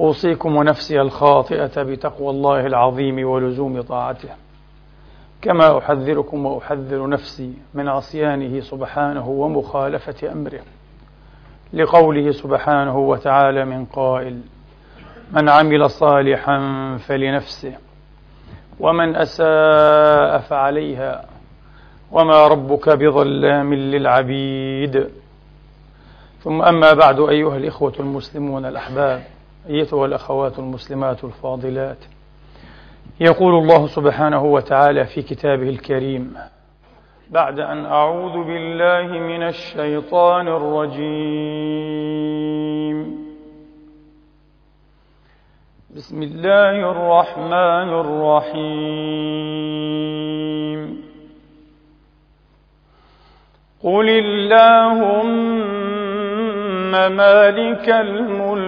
أوصيكم ونفسي الخاطئة بتقوى الله العظيم ولزوم طاعته. كما أحذركم وأحذر نفسي من عصيانه سبحانه ومخالفة أمره. لقوله سبحانه وتعالى من قائل من عمل صالحا فلنفسه ومن أساء فعليها وما ربك بظلام للعبيد. ثم أما بعد أيها الإخوة المسلمون الأحباب أيتها الأخوات المسلمات الفاضلات. يقول الله سبحانه وتعالى في كتابه الكريم بعد أن أعوذ بالله من الشيطان الرجيم. بسم الله الرحمن الرحيم. قل اللهم مالك الملك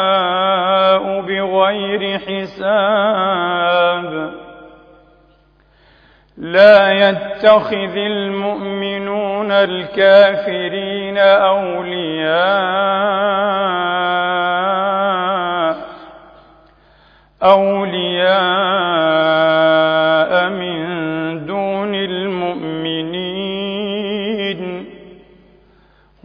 بغير حساب. لا يتخذ المؤمنون الكافرين أولياء أولياء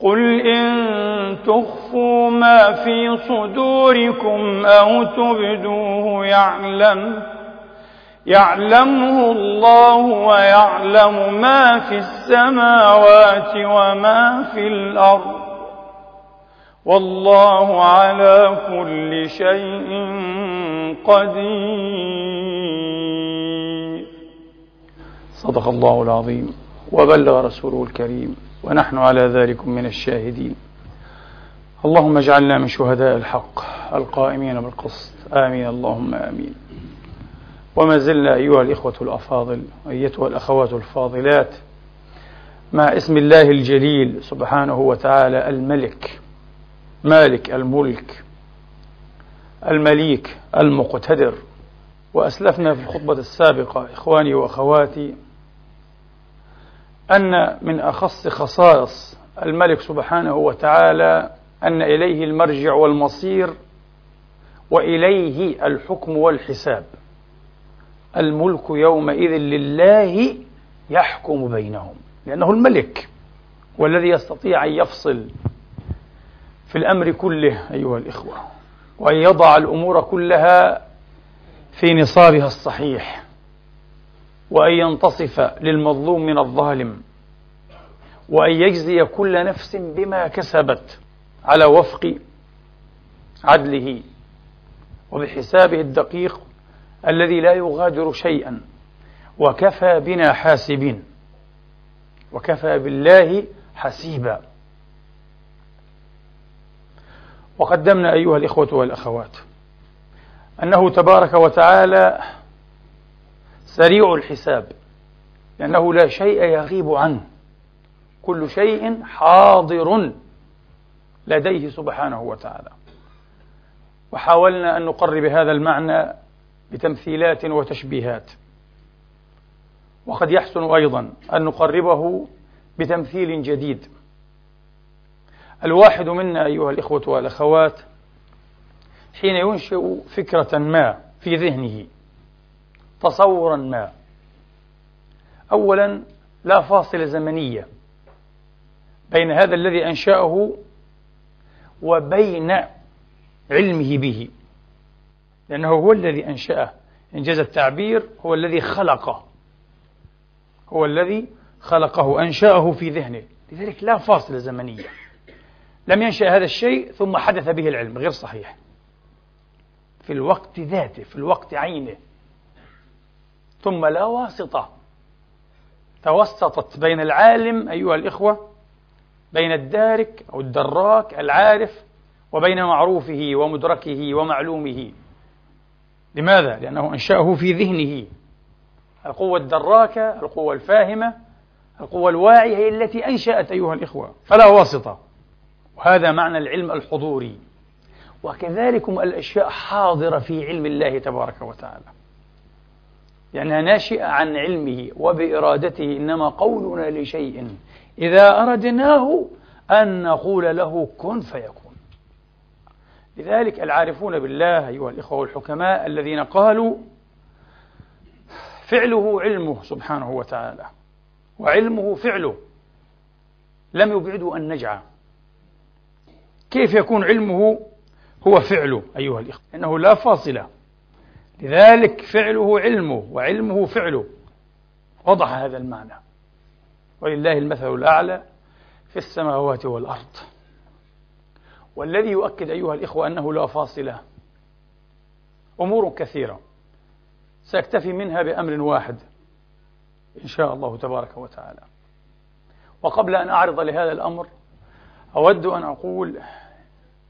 قل إن تخفوا ما في صدوركم أو تبدوه يعلم يعلمه الله ويعلم ما في السماوات وما في الأرض والله على كل شيء قدير. صدق الله العظيم وبلغ رسوله الكريم. ونحن على ذلك من الشاهدين. اللهم اجعلنا من شهداء الحق القائمين بالقسط. آمين. اللهم آمين. وما زلنا أيها الإخوة الأفاضل أيتها الأخوات الفاضلات مع اسم الله الجليل سبحانه وتعالى الملك مالك الملك المليك المقتدر. وأسلفنا في الخطبة السابقة إخواني وأخواتي أن من أخص خصائص الملك سبحانه وتعالى أن إليه المرجع والمصير وإليه الحكم والحساب. الملك يومئذ لله يحكم بينهم لأنه الملك والذي يستطيع أن يفصل في الأمر كله أيها الإخوة وأن يضع الأمور كلها في نصابها الصحيح. وأن ينتصف للمظلوم من الظالم وأن يجزي كل نفس بما كسبت على وفق عدله وبحسابه الدقيق الذي لا يغادر شيئا وكفى بنا حاسبين وكفى بالله حسيبا. وقدمنا أيها الإخوة والأخوات أنه تبارك وتعالى سريع الحساب. لأنه لا شيء يغيب عنه. كل شيء حاضر لديه سبحانه وتعالى. وحاولنا أن نقرب هذا المعنى بتمثيلات وتشبيهات. وقد يحسن أيضا أن نقربه بتمثيل جديد. الواحد منا أيها الإخوة والأخوات حين ينشئ فكرة ما في ذهنه تصورا ما. أولا لا فاصلة زمنية بين هذا الذي أنشأه وبين علمه به. لأنه هو الذي أنشأه. إنجاز التعبير هو الذي خلقه. هو الذي خلقه أنشأه في ذهنه. لذلك لا فاصلة زمنية. لم ينشأ هذا الشيء ثم حدث به العلم غير صحيح. في الوقت ذاته في الوقت عينه. ثم لا واسطة. توسطت بين العالم أيها الإخوة بين الدارك أو الدراك العارف وبين معروفه ومدركه ومعلومه. لماذا؟ لأنه أنشأه في ذهنه. القوة الدراكة القوة الفاهمة القوة الواعية هي التي أنشأت أيها الإخوة فلا واسطة. وهذا معنى العلم الحضوري. وكذلكم الأشياء حاضرة في علم الله تبارك وتعالى. لأنها ناشئة عن علمه وبإرادته إنما قولنا لشيء إذا أردناه أن نقول له كن فيكون. لذلك العارفون بالله أيها الإخوة الحكماء الذين قالوا فعله علمه سبحانه وتعالى وعلمه فعله لم يبعدوا أن نجعى. كيف يكون علمه؟ هو فعله أيها الإخوة إنه لا فاصلة لذلك فعله علمه وعلمه فعله. وضح هذا المعنى. ولله المثل الأعلى في السماوات والأرض. والذي يؤكد أيها الإخوة أنه لا فاصلة. أمور كثيرة. سأكتفي منها بأمر واحد. إن شاء الله تبارك وتعالى. وقبل أن أعرض لهذا الأمر أود أن أقول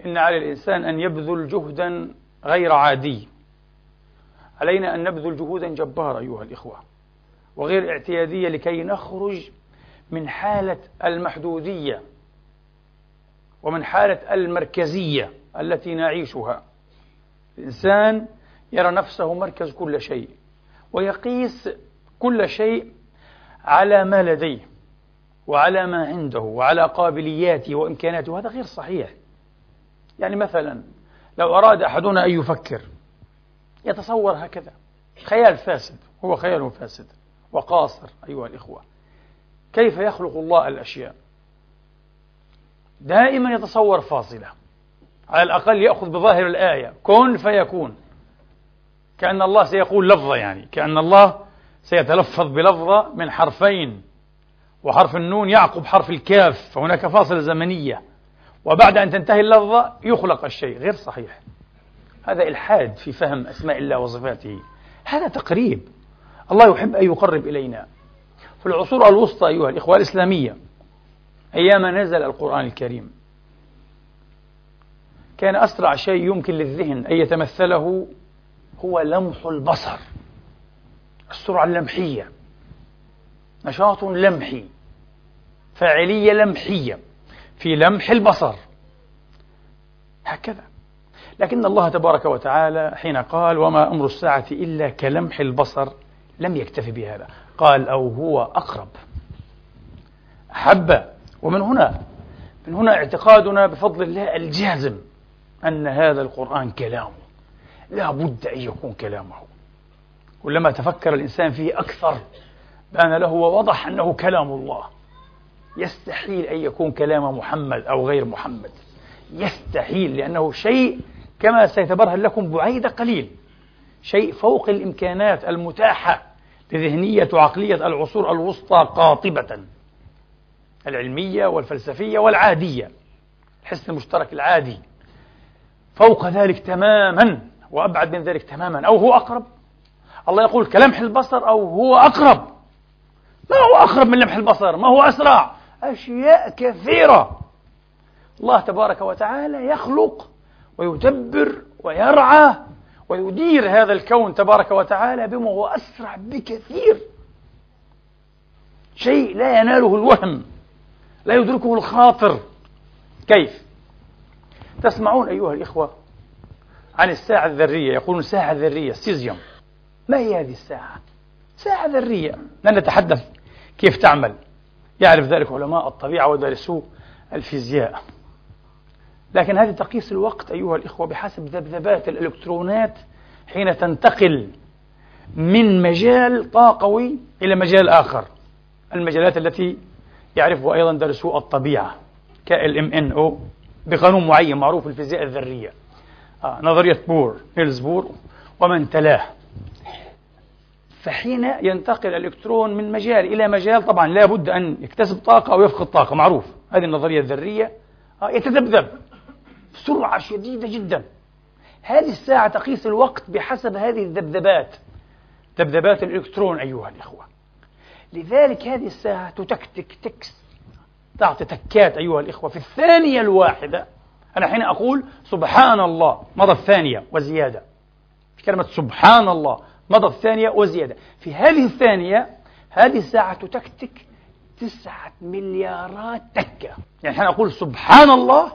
إن على الإنسان أن يبذل جهدا غير عادي. علينا أن نبذل جهودا جبارة أيها الإخوة وغير اعتيادية لكي نخرج من حالة المحدودية ومن حالة المركزية التي نعيشها. الإنسان يرى نفسه مركز كل شيء ويقيس كل شيء على ما لديه وعلى ما عنده وعلى قابلياته وإمكاناته. هذا غير صحيح. يعني مثلا لو أراد أحدنا أن يفكر يتصور هكذا. خيال فاسد هو خيال فاسد. وقاصر أيها الإخوة. كيف يخلق الله الأشياء؟ دائما يتصور فاصلة. على الأقل يأخذ بظاهر الآية. كن فيكون. كأن الله سيقول لفظة يعني. كأن الله سيتلفظ بلفظة من حرفين. وحرف النون يعقب حرف الكاف. فهناك فاصلة زمنية. وبعد أن تنتهي اللفظة يخلق الشيء. غير صحيح. هذا إلحاد في فهم أسماء الله وصفاته. هذا تقريب. الله يحب أن يقرب إلينا. في العصور الوسطى أيها الإخوة الإسلامية أيام نزل القرآن الكريم كان أسرع شيء يمكن للذهن أن يتمثله هو لمح البصر السرعة اللمحية. نشاط لمحي فاعلية لمحية في لمح البصر. هكذا. لكن الله تبارك وتعالى حين قال وما أمر الساعة إلا كلمح البصر لم يكتفي بهذا. قال أو هو أقرب. أحب. ومن هنا من هنا اعتقادنا بفضل الله الجازم أن هذا القرآن كلامه. لا بد أن يكون كلامه. كلما تفكر الإنسان فيه أكثر بان له ووضح أنه كلام الله. يستحيل أن يكون كلام محمد أو غير محمد. يستحيل لأنه شيء كما سيتبرهن لكم بعيد قليل. شيء فوق الإمكانات المتاحة لذهنية وعقلية العصور الوسطى قاطبة. العلمية والفلسفية والعادية. الحس المشترك العادي. فوق ذلك تماما وأبعد من ذلك تماما. أو هو أقرب؟ الله يقول كلمح البصر أو هو أقرب. ما هو أقرب من لمح البصر؟ ما هو أسرع؟ أشياء كثيرة. الله تبارك وتعالى يخلق ويدبر ويرعى ويدير هذا الكون تبارك وتعالى بما هو أسرع بكثير. شيء لا يناله الوهم لا يدركه الخاطر. كيف؟ تسمعون أيها الإخوة عن الساعة الذرية يقولون ساعة ذرية سيزيوم ما هي هذه الساعة؟ ساعة ذرية لن نتحدث كيف تعمل. يعرف ذلك علماء الطبيعة ودارسو الفيزياء. لكن هذه تقيس الوقت أيها الإخوة بحسب ذبذبات الإلكترونات حين تنتقل من مجال طاقوي إلى مجال آخر. المجالات التي يعرفها أيضا درسوا الطبيعة كإل إم إن أو بقانون معين معروف في الفيزياء الذرية. آه نظرية بور نيلز بور ومن تلاه. فحين ينتقل الإلكترون من مجال إلى مجال طبعا لا بد أن يكتسب طاقة أو يفقد طاقة معروف. هذه النظرية الذرية آه يتذبذب. بسرعة شديدة جدا. هذه الساعة تقيس الوقت بحسب هذه الذبذبات. ذبذبات الإلكترون أيها الإخوة. لذلك هذه الساعة تتكتك تكس تعطي تكات أيها الإخوة في الثانية الواحدة. أنا حين أقول سبحان الله مضى الثانية وزيادة. كلمة سبحان الله مضى الثانية وزيادة. في هذه الثانية هذه الساعة تتكتك تسعة مليارات تكة يعني حين أقول سبحان الله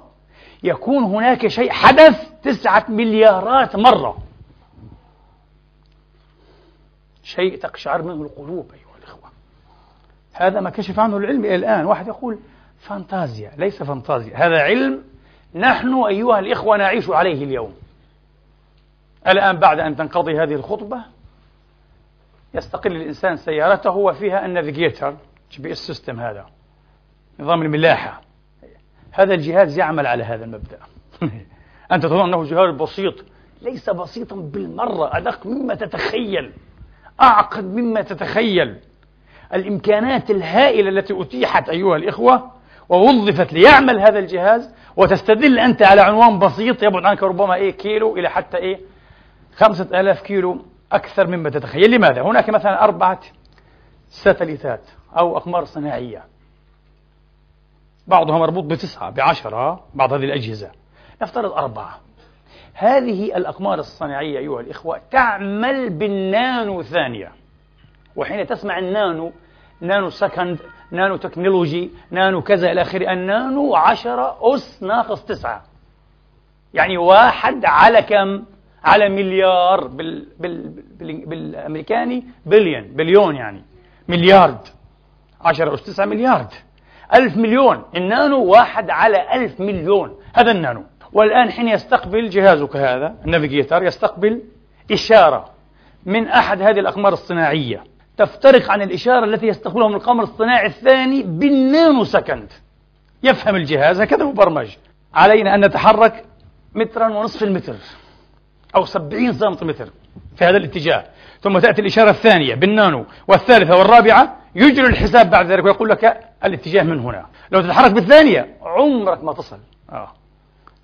يكون هناك شيء حدث تسعة مليارات مرة. شيء تقشعر منه القلوب أيها الإخوة. هذا ما كشف عنه العلم إلى الآن. واحد يقول فانتازيا ليس فانتازيا. هذا علم نحن أيها الإخوة نعيش عليه اليوم. الآن بعد أن تنقضي هذه الخطبة يستقل الإنسان سيارته وفيها النافيجيتر GPS system هذا نظام الملاحة. هذا الجهاز يعمل على هذا المبدأ. أنت تظن أنه جهاز بسيط. ليس بسيطا بالمرة أدق مما تتخيل. أعقد مما تتخيل. الإمكانات الهائلة التي أتيحت أيها الإخوة ووظفت ليعمل هذا الجهاز وتستدل أنت على عنوان بسيط يبعد عنك ربما إيه كيلو إلى حتى إيه خمسة آلاف كيلو أكثر مما تتخيل. لماذا؟ هناك مثلا أربعة ساتليتات أو أقمار صناعية. بعضها مربوط بتسعة بعشرة بعض هذه الأجهزة. نفترض أربعة. هذه الأقمار الصناعية أيها الإخوة تعمل بالنانو ثانية. وحين تسمع النانو nanosecond nanotechnology نانو كذا إلى آخره النانو عشرة أس ناقص تسعة. يعني واحد على كم؟ على مليار بال بال بال بالأمريكاني بليون بليون يعني. مليارد. عشرة أس تسعة مليارد. ألف مليون. النانو واحد على ألف مليون. هذا النانو. والآن حين يستقبل جهازك هذا ال navigator يستقبل إشارة من أحد هذه الأقمار الصناعية. تفترق عن الإشارة التي يستقبلها من القمر الصناعي الثاني بال nanosecond. يفهم الجهاز هكذا مبرمج. علينا أن نتحرك مترا ونصف المتر أو سبعين سنتيمتر في هذا الاتجاه. ثم تأتي الإشارة الثانية بالنانو. والثالثة والرابعة يجري الحساب بعد ذلك ويقول لك الاتجاه من هنا. لو تتحرك بالثانية عمرك ما تصل. آه.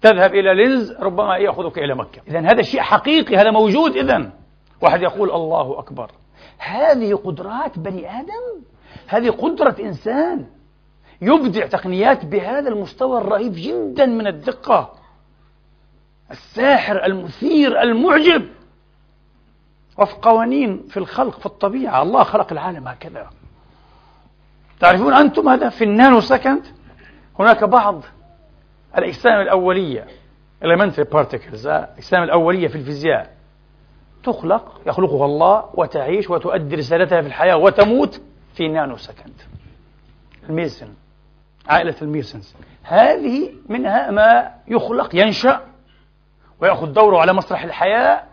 تذهب إلى لينز ربما يأخذك إلى مكة. إذا هذا شيء حقيقي هذا موجود إذا واحد يقول الله أكبر. هذه قدرات بني آدم؟ هذه قدرة إنسان يبدع تقنيات بهذا المستوى الرهيب جدا من الدقة. الساحر المثير المعجب. وفق قوانين في الخلق في الطبيعة. الله خلق العالم هكذا. تعرفون أنتم هذا في النانو سكند؟ هناك بعض الأجسام الأولية elementary particles الأجسام الأولية في الفيزياء. تخلق يخلقها الله وتعيش وتؤدي رسالتها في الحياة وتموت في nanosecond. ال meson عائلة ال mesons هذه منها ما يخلق ينشأ ويأخذ دوره على مسرح الحياة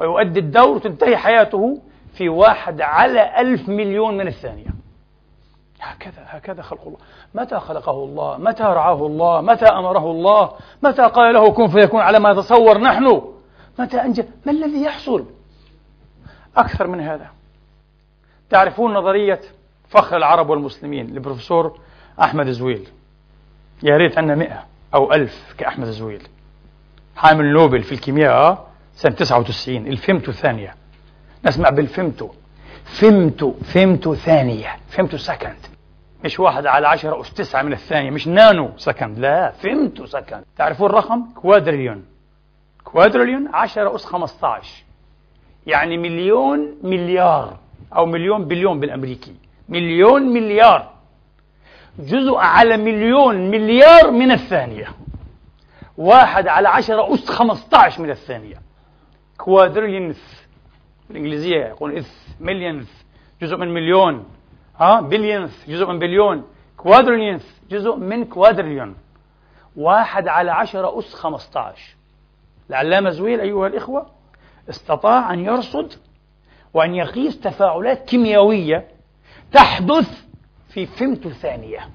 ويؤدي الدور وتنتهي حياته في واحد على ألف مليون من الثانية. هكذا هكذا خلق الله. متى خلقه الله؟ متى رعاه الله؟ متى أمره الله؟ متى قال له كن فيكون على ما نتصور نحن؟ متى أنجى ما الذي يحصل؟ أكثر من هذا. تعرفون نظرية فخر العرب والمسلمين للبروفيسور أحمد زويل؟ يا ريت عندنا مئة أو ألف كأحمد زويل. حامل نوبل في الكيمياء سنة 99 الفيمتو ثانية. نسمع بالفيمتو. فيمتو فيمتو ثانية femtosecond. مش واحد على عشرة أس تسعة من الثانية مش nanosecond لا femtosecond تعرفون الرقم؟ كوادريليون. كوادريليون عشرة أس 15 يعني مليون مليار أو مليون بليون بالأمريكي. مليون مليار. جزء على مليون مليار من الثانية. واحد على عشرة أس 15 من الثانية. quadrillionth بالإنجليزية يقول th millionth جزء من مليون. ها billionth جزء من بليون quadrillionth جزء من كوادريليون واحد على عشرة أس 15 العلامة زويل أيها الإخوة استطاع أن يرصد وأن يقيس تفاعلات كيميائية تحدث في فيمتو ثانية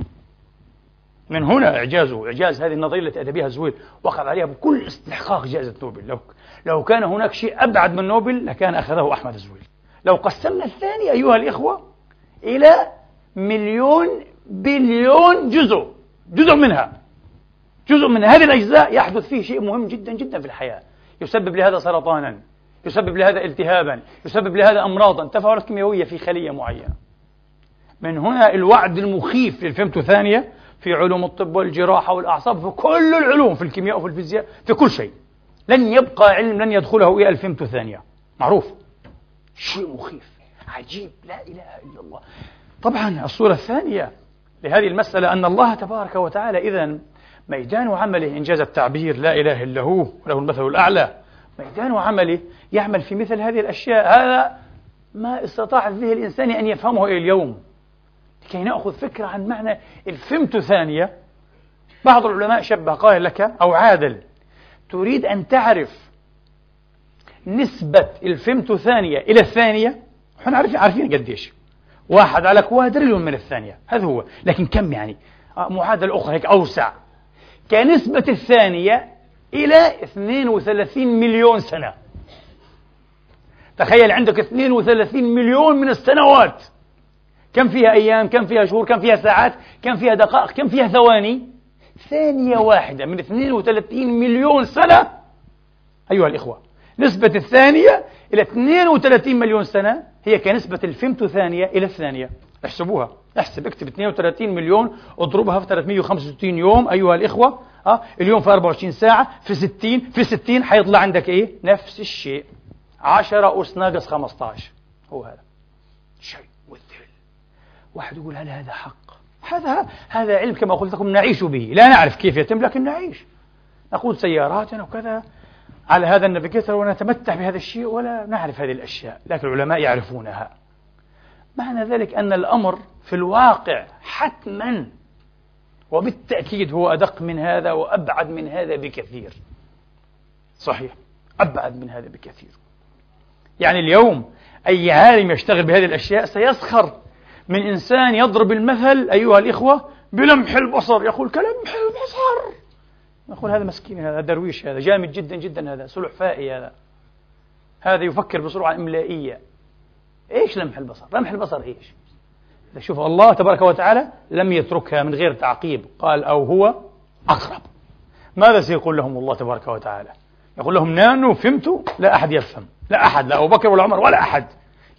من هنا إعجازه إعجاز هذه النظرية التي أتى بها زويل وقع عليها بكل استحقاق جائزة نوبل. لو, لو كان هناك شيء أبعد من نوبل لكان أخذه أحمد زويل. لو قسمنا الثانية أيها الإخوة إلى مليون بليون جزء جزء منها. جزء من هذه الأجزاء يحدث فيه شيء مهم جدا جدا في الحياة. يسبب لهذا سرطانا يسبب لهذا التهابا يسبب لهذا أمراضا. تفاعلات كيميائية في خلية معينة. من هنا الوعد المخيف للفيمتو ثانية في علوم الطب والجراحة والأعصاب في كل العلوم في الكيمياء وفي الفيزياء في كل شيء. لن يبقى علم لن يدخله إلى الفيمتو ثانية معروف. شيء مخيف. عجيب. لا إله إلا الله. طبعا الصورة الثانية لهذه المسألة أن الله تبارك وتعالى إذا ميدان عمله إنجاز التعبير لا إله إلا هو له المثل الأعلى. ميدان عمله يعمل في مثل هذه الأشياء. هذا ما استطاع الذهن الإنساني أن يفهمه إلى اليوم. لكي نأخذ فكرة عن معنى الفهمت ثانية. بعض العلماء شبه قال لك أو عادل. تريد أن تعرف نسبة الفهمت ثانية إلى الثانية؟ إحنا عارفين عارفين قديش. واحد على كوادريليون من الثانية. هذا هو. لكن كم يعني؟ معادلة أخرى هيك أوسع. كنسبة الثانية إلى 32 مليون سنة. تخيل عندك 32 مليون من السنوات. كم فيها أيام؟ كم فيها شهور؟ كم فيها ساعات؟ كم فيها دقائق؟ كم فيها ثواني؟ ثانية واحدة من 32 مليون سنة. أيها الإخوة نسبة الثانية إلى 32 مليون سنة هي كنسبة الفيمتو ثانية إلى الثانية. احسبوها. احسب اكتب 32 مليون اضربها في 365 يوم أيها الإخوة. أه؟ اليوم في 24 ساعة في 60 في 60 حيطلع عندك إيه؟ نفس الشيء. 10 أس ناقص 15 هو هذا. شيء مذهل واحد يقول هل هذا حق؟ هذا هذا علم كما قلت لكم نعيش به. لا نعرف كيف يتم لكن نعيش. نقود سياراتنا وكذا. على هذا النافيجيتر ونتمتع بهذا الشيء ولا نعرف هذه الأشياء لكن العلماء يعرفونها. معنى ذلك أن الأمر في الواقع حتما وبالتأكيد هو أدق من هذا وأبعد من هذا بكثير. صحيح أبعد من هذا بكثير. يعني اليوم أي عالم يشتغل بهذه الأشياء سيسخر من إنسان يضرب المثل أيها الإخوة بلمح البصر يقول كلمح البصر. نقول هذا مسكين هذا درويش هذا جامد جدا جدا هذا سلحفائي هذا. هذا يفكر بسرعة إملائية. إيش لمح البصر؟ لمح البصر إيش؟ شوف الله تبارك وتعالى لم يتركها من غير تعقيب. قال أو هو أقرب. ماذا سيقول لهم الله تبارك وتعالى؟ يقول لهم نانو فهمتوا لا أحد يفهم. لا أحد لا أبو بكر ولا عمر ولا أحد.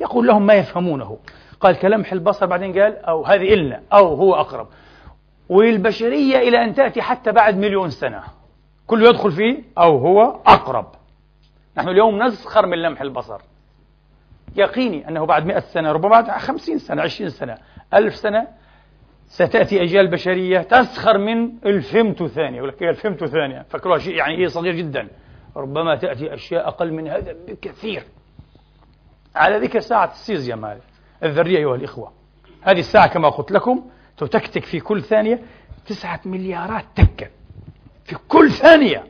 يقول لهم ما يفهمونه. قال كلمح البصر بعدين قال أو هذه إلنا أو هو أقرب. والبشرية إلى أن تأتي حتى بعد مليون سنة. كله يدخل فيه أو هو أقرب. نحن اليوم نسخر من لمح البصر. يقيني أنه بعد مئة سنة ربما بعد خمسين سنة عشرين سنة ألف سنة ستأتي أجيال بشرية تسخر من الفهمت ثانية. يقول لك الفهمت ثانية؟ فكروها شيء يعني إيه صغير جدا. ربما تأتي أشياء أقل من هذا بكثير. على ذكر ساعة السيزيا مال الذرية أيها الإخوة. هذه الساعة كما قلت لكم تتكتك في كل ثانية تسعة مليارات تكة. في كل ثانية.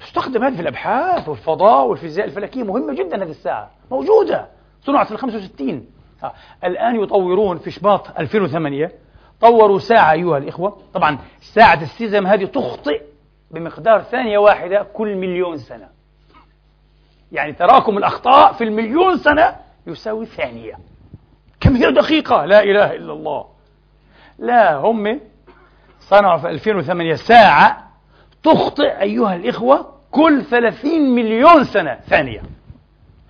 تستخدم هذه في الأبحاث والفضاء والفيزياء الفلكية. مهمة جدا هذه الساعة. موجودة. صنعت في ال 65 آه. الآن يطورون في شباط 2008 طوروا ساعة أيها الإخوة. طبعا ساعة السيزم هذه تخطئ بمقدار ثانية واحدة كل مليون سنة. يعني تراكم الأخطاء في المليون سنة يساوي ثانية. كم هي دقيقة؟ لا إله إلا الله. لا هم صنعوا في 2008 ساعة تخطئ أيها الإخوة كل 30 مليون سنة ثانية.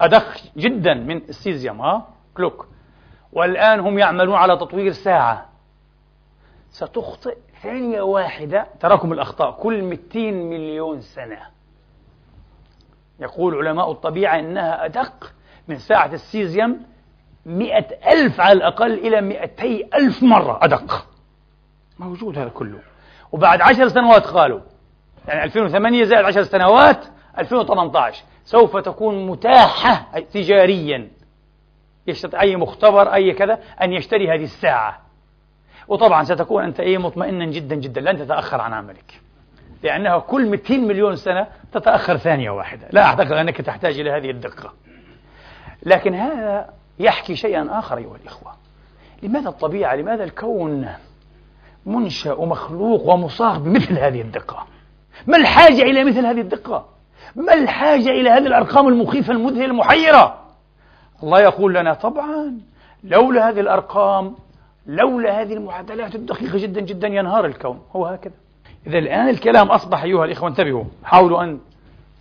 أدق جدا من السيزيوم ها؟ كلوك. والآن هم يعملون على تطوير ساعة. ستخطئ ثانية واحدة. تراكم الأخطاء كل 200 مليون سنة. يقول علماء الطبيعة إنها أدق من ساعة السيزيوم مئة ألف على الأقل إلى مئتي ألف مرة أدق. موجود هذا كله. وبعد عشر سنوات قالوا. يعني 2008 زائد عشر سنوات 2018 سوف تكون متاحة تجاريا. يستطيع أي مختبر أي كذا أن يشتري هذه الساعة. وطبعا ستكون أنت إيه مطمئنا جدا جدا. لن تتأخر عن عملك. لأنها كل 200 مليون سنة تتأخر ثانية واحدة. لا أعتقد أنك تحتاج إلى هذه الدقة. لكن هذا يحكي شيئا آخر أيها الإخوة. لماذا الطبيعة لماذا الكون منشأ ومخلوق ومصاغ بمثل هذه الدقة؟ ما الحاجة إلى مثل هذه الدقة؟ ما الحاجة إلى هذه الأرقام المخيفة المذهلة المحيرة؟ الله يقول لنا طبعا لولا هذه الأرقام لولا هذه المعادلات الدقيقة جدا جدا ينهار الكون. هو هكذا. إذا الآن الكلام أصبح أيها الإخوة انتبهوا حاولوا أن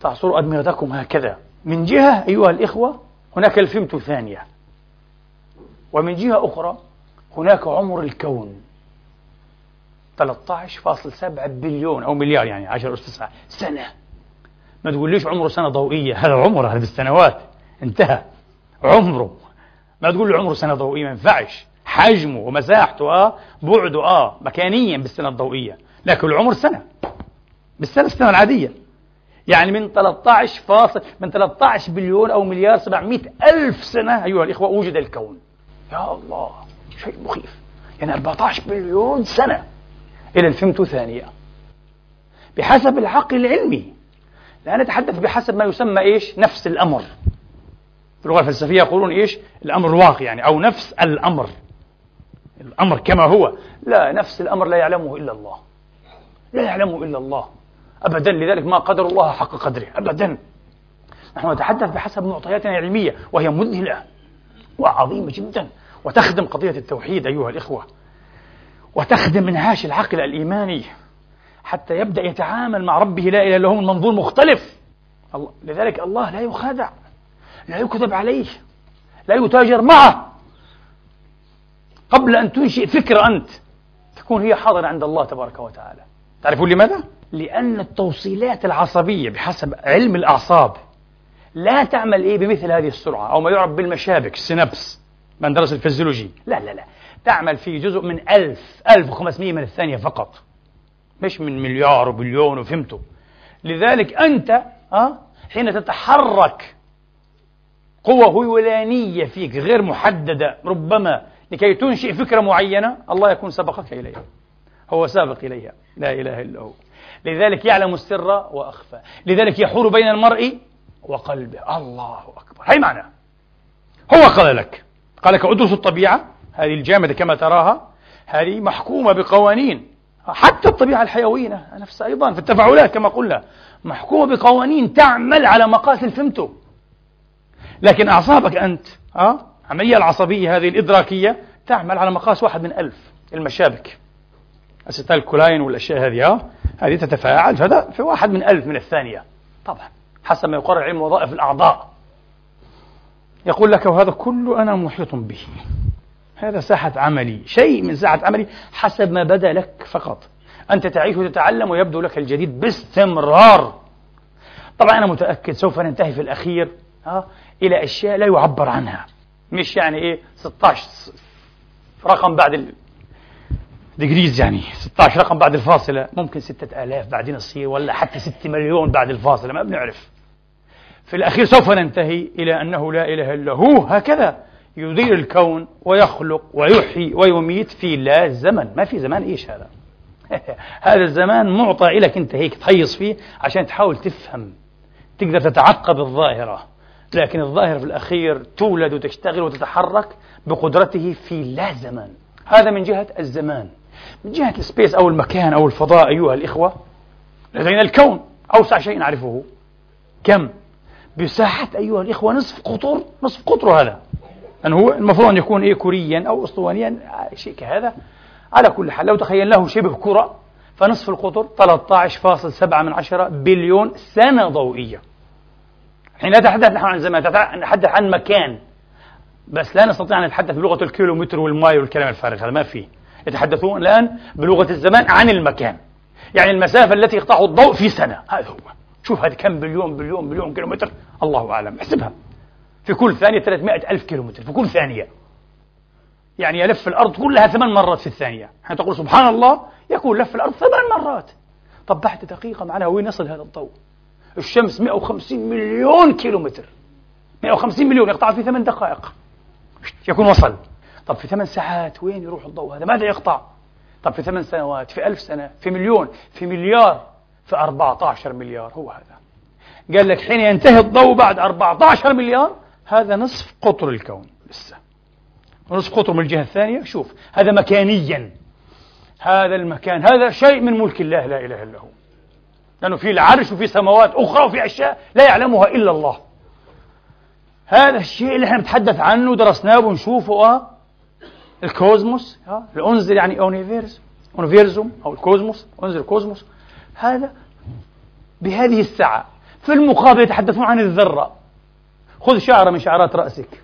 تعصروا أدمغتكم هكذا. من جهة أيها الإخوة هناك الفيمتو ثانية. ومن جهة أخرى هناك عمر الكون. 13.7 بليون أو مليار يعني 10 أس 9 سنة. ما تقوليش عمره سنة ضوئية هذا عمره هذه السنوات. انتهى. عمره. ما تقول عمره سنة ضوئية ما ينفعش. حجمه ومساحته آه بعده آه مكانيا بالسنة الضوئية. لكن العمر سنة. بالسنة السنة العادية. يعني من 13 فاصل من 13 بليون أو مليار 700 ألف سنة أيها الإخوة وجد الكون. يا الله شيء مخيف. يعني 14 بليون سنة إلى الفيمتو ثانية. بحسب العقل العلمي. لا نتحدث بحسب ما يسمى إيش؟ نفس الأمر. في اللغة الفلسفية يقولون إيش؟ الأمر الواقع يعني أو نفس الأمر. الأمر كما هو. لا نفس الأمر لا يعلمه إلا الله. لا يعلمه إلا الله. أبدا لذلك ما قدر الله حق قدره. أبدا. نحن نتحدث بحسب معطياتنا العلمية وهي مذهلة. وعظيمة جدا. وتخدم قضية التوحيد أيها الإخوة. وتخدم انهاش العقل الإيماني. حتى يبدأ يتعامل مع ربه لا إله إلا هو من منظور مختلف. لذلك الله لا يخادع. لا يكذب عليه. لا يتاجر معه. قبل أن تنشئ فكرة أنت تكون هي حاضرة عند الله تبارك وتعالى. تعرفون لماذا؟ لأن التوصيلات العصبية بحسب علم الأعصاب لا تعمل إيه بمثل هذه السرعة أو ما يعرف بالمشابك ال synapse من درس الفيزيولوجي. لا لا لا. تعمل في جزء من ألف ألف وخمسمية من الثانية فقط. مش من مليار وبليون وفهمته لذلك أنت أه حين تتحرك قوة هيولانية فيك غير محددة ربما لكي تنشئ فكرة معينة الله يكون سبقك إليها. هو سابق إليها. لا إله إلا هو. لذلك يعلم السر وأخفى. لذلك يحول بين المرء وقلبه. الله أكبر. هي معنى. هو قال لك. قال لك أدرس الطبيعة. هذه الجامدة كما تراها. هذه محكومة بقوانين. حتى الطبيعة الحيوية نفسها أيضا في التفاعلات كما قلنا. محكومة بقوانين تعمل على مقاس الفمتو لكن أعصابك أنت أه؟ العملية العصبية هذه الإدراكية تعمل على مقاس واحد من ألف. المشابك. acetylcholine والأشياء هذه أه؟ هذه تتفاعل. فهذا في واحد من ألف من الثانية. طبعا. حسب ما يقرر علم وظائف الأعضاء. يقول لك وهذا كله أنا محيط به. هذا ساحة عملي شيء من ساحة عملي حسب ما بدا لك فقط. أنت تعيش وتتعلم ويبدو لك الجديد باستمرار. طبعا أنا متأكد سوف ننتهي في الأخير ها إلى أشياء لا يعبر عنها. مش يعني إيه؟ 16 رقم بعد ديجريز يعني. 16 رقم بعد الفاصلة. ممكن 6000 بعدين تصير ولا حتى 6 مليون بعد الفاصلة ما بنعرف. في الأخير سوف ننتهي إلى أنه لا إله إلا هو. هكذا يدير الكون ويخلق ويحيي ويميت في لا زمن. ما في زمان إيش هذا؟ هذا الزمان معطى لك أنت هيك تهيص فيه عشان تحاول تفهم تقدر تتعقب الظاهرة. لكن الظاهرة في الأخير تولد وتشتغل وتتحرك بقدرته في لا زمان. هذا من جهة الزمان. من جهة السبيس أو المكان أو الفضاء أيها الإخوة لدينا الكون. أوسع شيء نعرفه. كم؟ بساحة أيها الإخوة نصف قطر نصف قطر هذا. أن هو المفروض أن يكون إيه كوريا أو أسطوانيا شيء كهذا. على كل حال لو تخيلناه شبه كرة فنصف القطر 13.7 من عشرة بليون سنة ضوئية. حين نتحدث نحن عن زمان نتحدث عن مكان. بس لا نستطيع أن نتحدث بلغة الكيلومتر وال mile والكلام الفارغ هذا ما فيه يتحدثون الآن بلغة الزمان عن المكان. يعني المسافة التي يقطعه الضوء في سنة هذا هو. شوف هذه كم بليون بليون بليون كيلومتر. الله أعلم. احسبها. في كل ثانية 300 ألف كيلومتر. في كل ثانية. يعني يلف الأرض كلها ثمان مرات في الثانية. حين تقول سبحان الله يكون لف الأرض ثمان مرات. طب بعد دقيقة معناها وين يصل هذا الضوء. الشمس 150 مليون كيلومتر. 150 مليون. يقطع في ثمان دقائق. يكون وصل. طب في ثمان ساعات وين يروح الضوء هذا؟ ماذا يقطع؟ طب في ثمان سنوات في ألف سنة في مليون في مليار. في 14 مليار هو هذا. قال لك حين ينتهي الضوء بعد 14 مليار هذا نصف قطر الكون لسه. ونصف قطر من الجهة الثانية شوف هذا مكانيا. هذا المكان هذا شيء من ملك الله لا إله إلا هو. لأنه في العرش وفي سماوات أخرى وفي أشياء لا يعلمها إلا الله. هذا الشيء اللي إحنا بنتحدث عنه ودرسناه ونشوفه آه ال cosmos آه الأنزل يعني universe Universum أو ال cosmos أنزل ال cosmos. هذا بهذه السعة في المقابل يتحدثون عن الذرة. خذ شعرة من شعرات رأسك.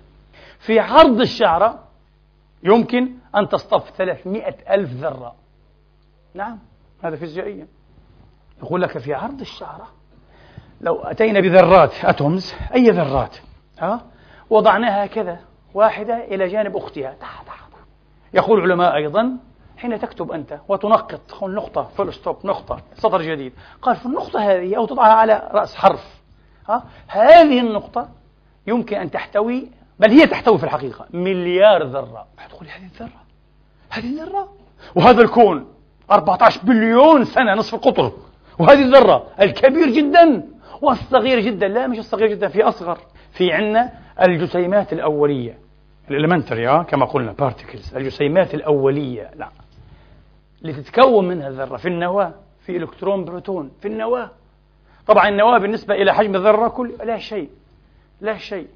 في عرض الشعرة يمكن أن تصطف 300 ألف ذرة. نعم هذا فيزيائيا. يقول لك في عرض الشعرة لو أتينا بذرات أتومز أي ذرات؟ ها؟ وضعناها كذا واحدة إلى جانب أختها. تحت تحت يقول العلماء أيضا حين تكتب أنت وتنقط. نقطة. full stop نقطة. سطر جديد. قال في النقطة هذه أو تضعها على رأس حرف. ها؟ هذه النقطة يمكن أن تحتوي بل هي تحتوي في الحقيقة مليار ذرة. تقول هذه الذرة. هذه الذرة. وهذا الكون 14 بليون سنة نصف القطر. وهذه الذرة الكبير جدا والصغير جدا. لا مش الصغير جدا في أصغر. في عندنا الجسيمات الأولية. ال elementary كما قلنا particles الجسيمات الأولية. لا. لتتكون منها الذرة. في النواة في إلكترون بروتون في النواة. طبعا النواة بالنسبة إلى حجم الذرة كل لا شيء لا شيء.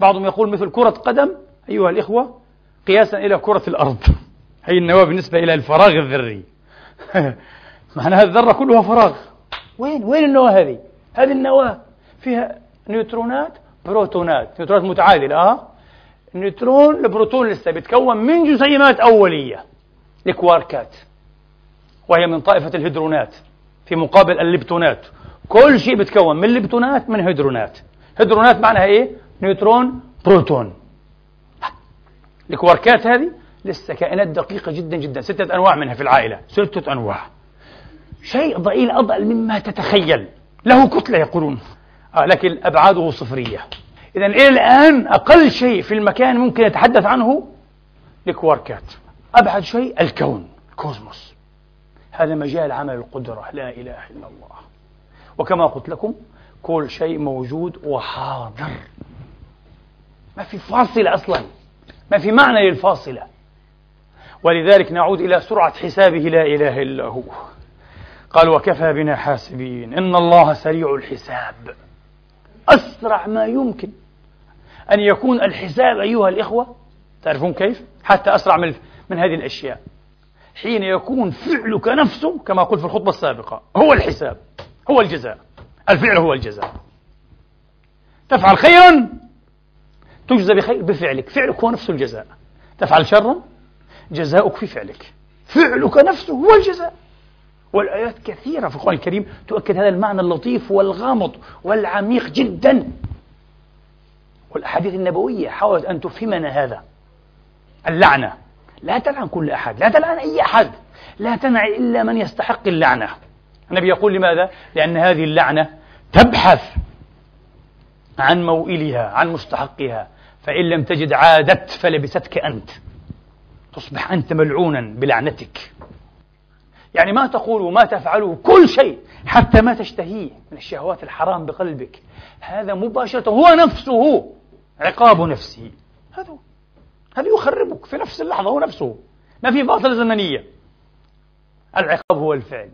بعضهم يقول مثل كرة قدم أيها الإخوة قياسا إلى كرة الأرض. هي النواة بالنسبة إلى الفراغ الذري. معناها الذرة كلها فراغ. وين؟ وين النواة هذه؟ هذه النواة فيها نيوترونات بروتونات. نيوترونات متعادلة آه؟ النيوترون البروتون لسه بيتكون من جسيمات أولية. الكواركات. وهي من طائفة الهيدرونات في مقابل الليبتونات. كل شيء بيتكون من ليبتونات من هيدرونات. هيدرونات معناها إيه؟ نيوترون بروتون. الكواركات هذه لسه كائنات دقيقة جدا جدا ستة أنواع منها في العائلة. ستة أنواع. شيء ضئيل أضأل مما تتخيل. له كتلة يقولون. آه لكن أبعاده صفرية. إذا إلى الآن أقل شيء في المكان ممكن يتحدث عنه الكواركات. أبعد شيء الكون الكوزموس هذا مجال عمل القدرة. لا إله إلا الله. وكما قلت لكم كل شيء موجود وحاضر. ما في فاصلة أصلا. ما في معنى للفاصلة. ولذلك نعود إلى سرعة حسابه لا إله إلا هو. قال وكفى بنا حاسبين. إن الله سريع الحساب. أسرع ما يمكن أن يكون الحساب أيها الإخوة. تعرفون كيف؟ حتى أسرع من, من هذه الأشياء. حين يكون فعلك نفسه كما قلت في الخطبة السابقة هو الحساب هو الجزاء. الفعل هو الجزاء. تفعل خيرا تجزى بخير بفعلك. فعلك هو نفسه الجزاء. تفعل شرا جزاؤك في فعلك. فعلك نفسه هو الجزاء. والآيات كثيرة في القرآن الكريم تؤكد هذا المعنى اللطيف والغامض والعميق جدا. والأحاديث النبوية حاولت أن تفهمنا هذا. اللعنة. لا تلعن كل أحد لا تلعن أي أحد لا تنع إلا من يستحق اللعنة. النبي يقول لماذا؟ لأن هذه اللعنة تبحث عن موئلها عن مستحقها فإن لم تجد عادت فلبستك أنت. تصبح أنت ملعونا بلعنتك. يعني ما تقول وما تفعله كل شيء حتى ما تشتهيه من الشهوات الحرام بقلبك. هذا مباشرة هو نفسه عقاب نفسه. هذا هو. هذا يخربك في نفس اللحظة هو نفسه؟ ما في فاصلة زمنية. العقاب هو الفعل.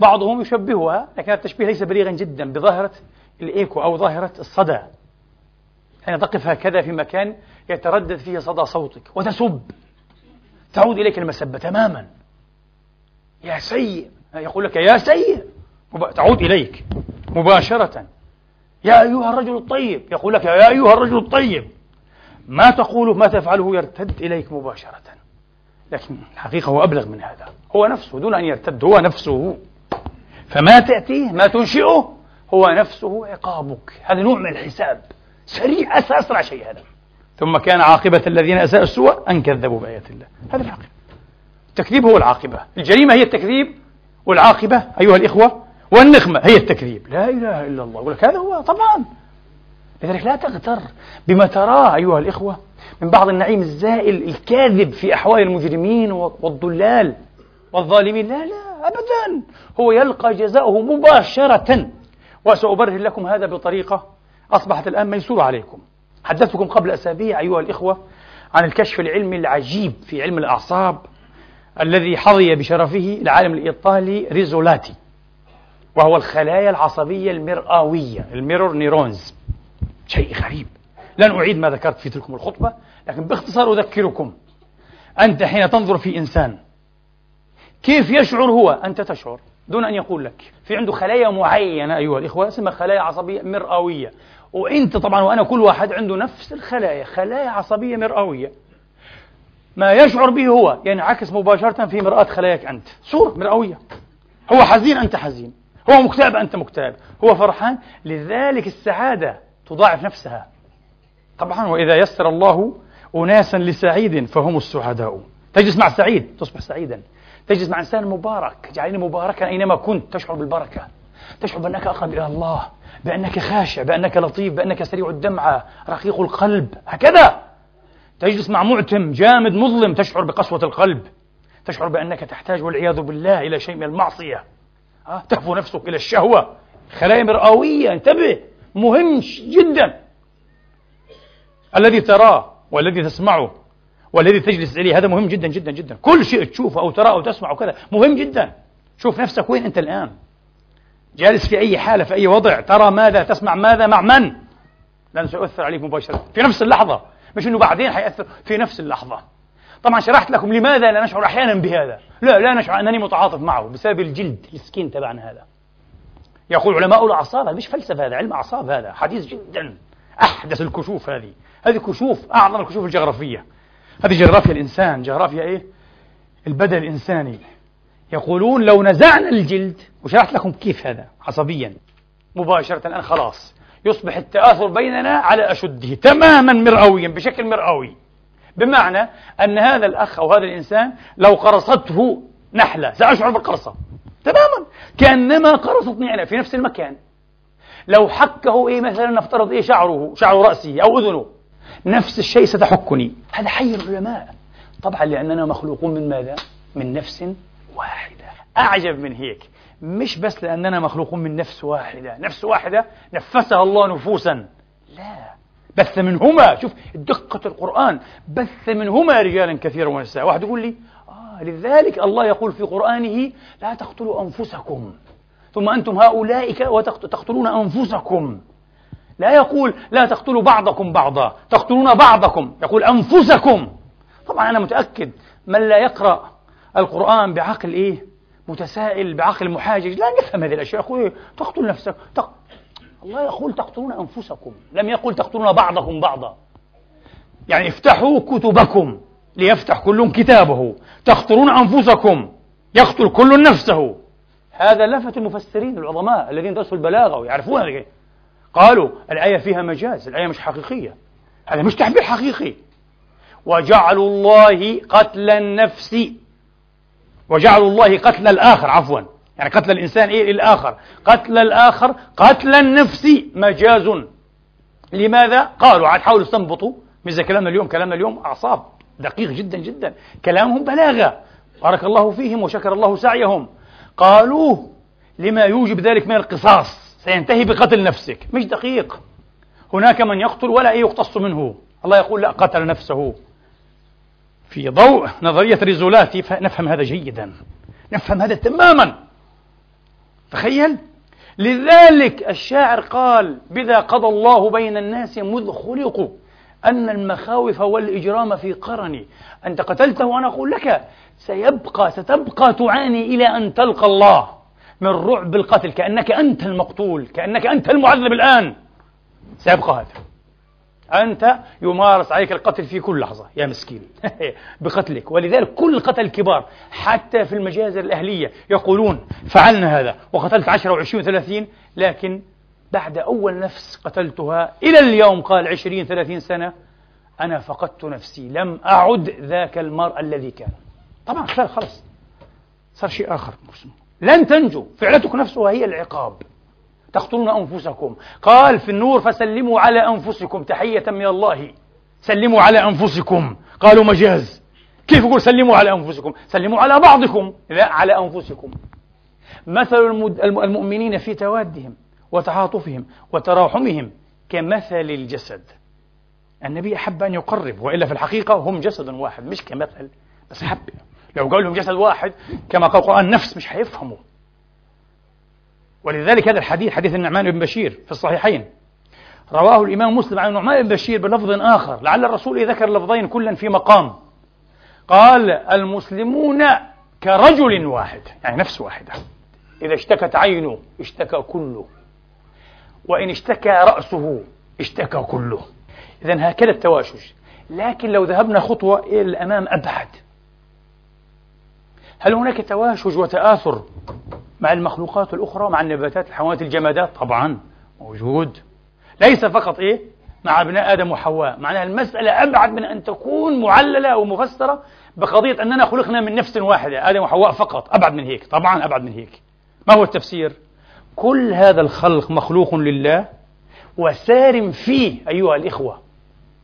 بعضهم يشبهها لكن التشبيه ليس بليغا جدا بظاهرة الإيكو أو ظاهرة الصدى. حين تقف هكذا في مكان يتردد فيه صدى صوتك وتسب. تعود إليك المسبة تماما. يا سيء. يقول لك يا سيء. تعود إليك مباشرة. يا أيها الرجل الطيب. يقول لك يا أيها الرجل الطيب. ما تقوله ما تفعله يرتد إليك مباشرة. لكن الحقيقة هو أبلغ من هذا. هو نفسه دون أن يرتد هو نفسه. فما تأتيه ما تنشئه هو نفسه عقابك. هذا نوع من الحساب. سريع أسرع شيء هذا. ثم كان عاقبة الذين أساءوا السوء أن كذبوا بآيات الله. هذا الحقيقة. التكذيب هو العاقبة. الجريمة هي التكذيب. والعاقبة أيها الإخوة والنقمة هي التكذيب. لا إله إلا الله. يقول لك هذا هو طبعا. لذلك لا تغتر بما تراه أيها الإخوة من بعض النعيم الزائل الكاذب في أحوال المجرمين والضلال والظالمين. لا لا أبدا. هو يلقى جزاؤه مباشرة. وسأبرهن لكم هذا بطريقة أصبحت الآن ميسورة عليكم. حدثتكم قبل أسابيع أيها الإخوة عن الكشف العلمي العجيب في علم الأعصاب الذي حظي بشرفه العالم الإيطالي ريزولاتي وهو الخلايا العصبية المرآوية ال mirror neurons. شيء غريب. لن أعيد ما ذكرت في تلكم الخطبة لكن باختصار أذكركم. أنت حين تنظر في إنسان كيف يشعر هو؟ أنت تشعر دون أن يقول لك. في عنده خلايا معينة أيها الإخوة اسمها خلايا عصبية مرئوية. وأنت طبعا وأنا كل واحد عنده نفس الخلايا خلايا عصبية مرئوية. ما يشعر به هو ينعكس مباشرة في مرآة خلاياك أنت. صورة مرئوية. هو حزين أنت حزين. هو مكتئب أنت مكتئب. هو فرحان. لذلك السعادة تضاعف نفسها. طبعا وإذا يسر الله أناسا لسعيد فهم السعداء. تجلس مع سعيد تصبح سعيدا. تجلس مع إنسان مبارك جعلني مباركا أينما كنت تشعر بالبركة. تشعر بأنك أقرب إلى الله بأنك خاشع بأنك لطيف بأنك سريع الدمعة رقيق القلب. هكذا! تجلس مع معتم جامد مظلم تشعر بقسوة القلب. تشعر بأنك تحتاج والعياذ بالله إلى شيء من المعصية. أه؟ تهفو نفسك إلى الشهوة. خلايا مرئوية انتبه! مهم جدا. الذي تراه والذي تسمعه والذي تجلس إليه هذا مهم جدا جدا جدا. كل شيء تشوفه أو تراه أو تسمعه كذا مهم جدا. شوف نفسك وين أنت الآن. جالس في أي حالة في أي وضع. ترى ماذا؟ تسمع ماذا؟ مع من؟ لأنه سيؤثر عليك مباشرة. في نفس اللحظة. مش أنه بعدين حيأثر. في نفس اللحظة. طبعا شرحت لكم لماذا لا نشعر أحيانا بهذا. لا لا نشعر أنني متعاطف معه بسبب الجلد السكين تبعنا هذا. يقول علماء الأعصاب هذا مش فلسفة هذا علم أعصاب هذا حديث جدا أحدث الكشوف هذه. هذه كشوف أعظم الكشوف الجغرافية. هذه جغرافيا الإنسان جغرافيا إيه؟ البدن الإنساني. يقولون لو نزعنا الجلد وشرحت لكم كيف هذا عصبيا مباشرة الآن خلاص يصبح التآثر بيننا على أشده تماما مرئويا بشكل مرئوي. بمعنى أن هذا الأخ أو هذا الإنسان لو قرصته نحلة سأشعر بالقرصة. تماما. كأنما قرصتني أنا في نفس المكان. لو حكه إيه مثلا نفترض إيه شعره شعر رأسه أو أذنه نفس الشيء ستحكني. هذا حي العلماء. طبعا لأننا مخلوقون من ماذا؟ من نفس واحدة. أعجب من هيك. مش بس لأننا مخلوقون من نفس واحدة. نفس واحدة نفسها الله نفوسا. لا. بث منهما. شوف دقة القرآن. بث منهما رجالا كثيرا ونساء. واحد يقول لي لذلك الله يقول في قرآنه لا تقتلوا أنفسكم. ثم أنتم هؤلاء تقتلون أنفسكم. لا يقول لا تقتلوا بعضكم بعضا تقتلون بعضكم يقول أنفسكم. طبعا أنا متأكد من لا يقرأ القرآن بعقل إيه؟ متسائل بعقل محاجج. لا يفهم هذه الأشياء. يقول إيه؟ تقتل نفسك تق... الله يقول تقتلون أنفسكم. لم يقل تقتلون بعضكم بعضا. يعني افتحوا كتبكم. ليفتح كل كتابه. تقتلون أنفسكم. يقتل كل نفسه. هذا لفت المفسرين العظماء الذين درسوا البلاغة ويعرفون هذا قالوا الآية فيها مجاز الآية مش حقيقية. هذا مش تعبير حقيقي. وجعلوا الله قتل النفس. وجعلوا الله قتل الآخر عفوا. يعني قتل الإنسان إيه؟ الآخر قتل الآخر قتل النفس. مجاز. لماذا؟ قالوا عاد حاولوا يستنبطوا مثل كلامنا اليوم كلامنا اليوم أعصاب. دقيق جدا جدا. كلامهم بلاغة. بارك الله فيهم وشكر الله سعيهم. قالوا لما يوجب ذلك من القصاص. سينتهي بقتل نفسك. مش دقيق. هناك من يقتل ولا يقتص منه. الله يقول لا قتل نفسه. في ضوء نظرية ريزولاتي فنفهم هذا جيدا. نفهم هذا تماما. تخيل. لذلك الشاعر قال بذا قضى الله بين الناس مذ خلقوا. أن المخاوف والإجرام في قرني. أنت قتلته وأنا أقول لك سيبقى ستبقى تعاني إلى أن تلقى الله من رعب القتل. كأنك أنت المقتول. كأنك أنت المعذب الآن. سيبقى هذا. أنت يمارس عليك القتل في كل لحظة. يا مسكين. بقتلك. ولذلك كل القتل الكبار حتى في المجازر الأهلية يقولون فعلنا هذا. وقتلت عشرة وعشرين وثلاثين لكن بعد أول نفس قتلتها إلى اليوم قال عشرين ثلاثين سنة أنا فقدت نفسي لم أعد ذاك المرء الذي كان. طبعا خلاص. صار شيء آخر. لن تنجو. فعلتك نفسها هي العقاب. تقتلون أنفسكم. قال في النور فسلموا على أنفسكم. تحية من الله. سلموا على أنفسكم. قالوا مجاز. كيف يقول سلموا على أنفسكم؟ سلموا على بعضكم لا على أنفسكم. مثل المؤمنين في توادهم. وتعاطفهم وتراحمهم كمثل الجسد. النبي أحب أن يقرب وإلا في الحقيقة هم جسد واحد مش كمثل بس حب لو قال لهم جسد واحد كما قال القرآن نفس مش حيفهموا. ولذلك هذا الحديث حديث النعمان بن بشير في الصحيحين. رواه الإمام مسلم عن النعمان بن بشير بلفظ آخر لعل الرسول ذكر لفظين كلا في مقام. قال المسلمون كرجل واحد يعني نفس واحدة. إذا اشتكت عينه اشتكى كله. وإن اشتكى رأسه اشتكى كله. إذا هكذا التواشج لكن لو ذهبنا خطوة إلى الأمام أبعد. هل هناك تواشج وتآثر مع المخلوقات الأخرى مع النباتات الحيوانات الجمادات؟ طبعا موجود. ليس فقط إيه؟ مع ابناء آدم وحواء. معناها المسألة أبعد من أن تكون معللة أو مفسرة بقضية أننا خلقنا من نفس واحدة آدم وحواء فقط. أبعد من هيك. طبعا أبعد من هيك. ما هو التفسير؟ كل هذا الخلق مخلوق لله وسار فيه أيها الإخوة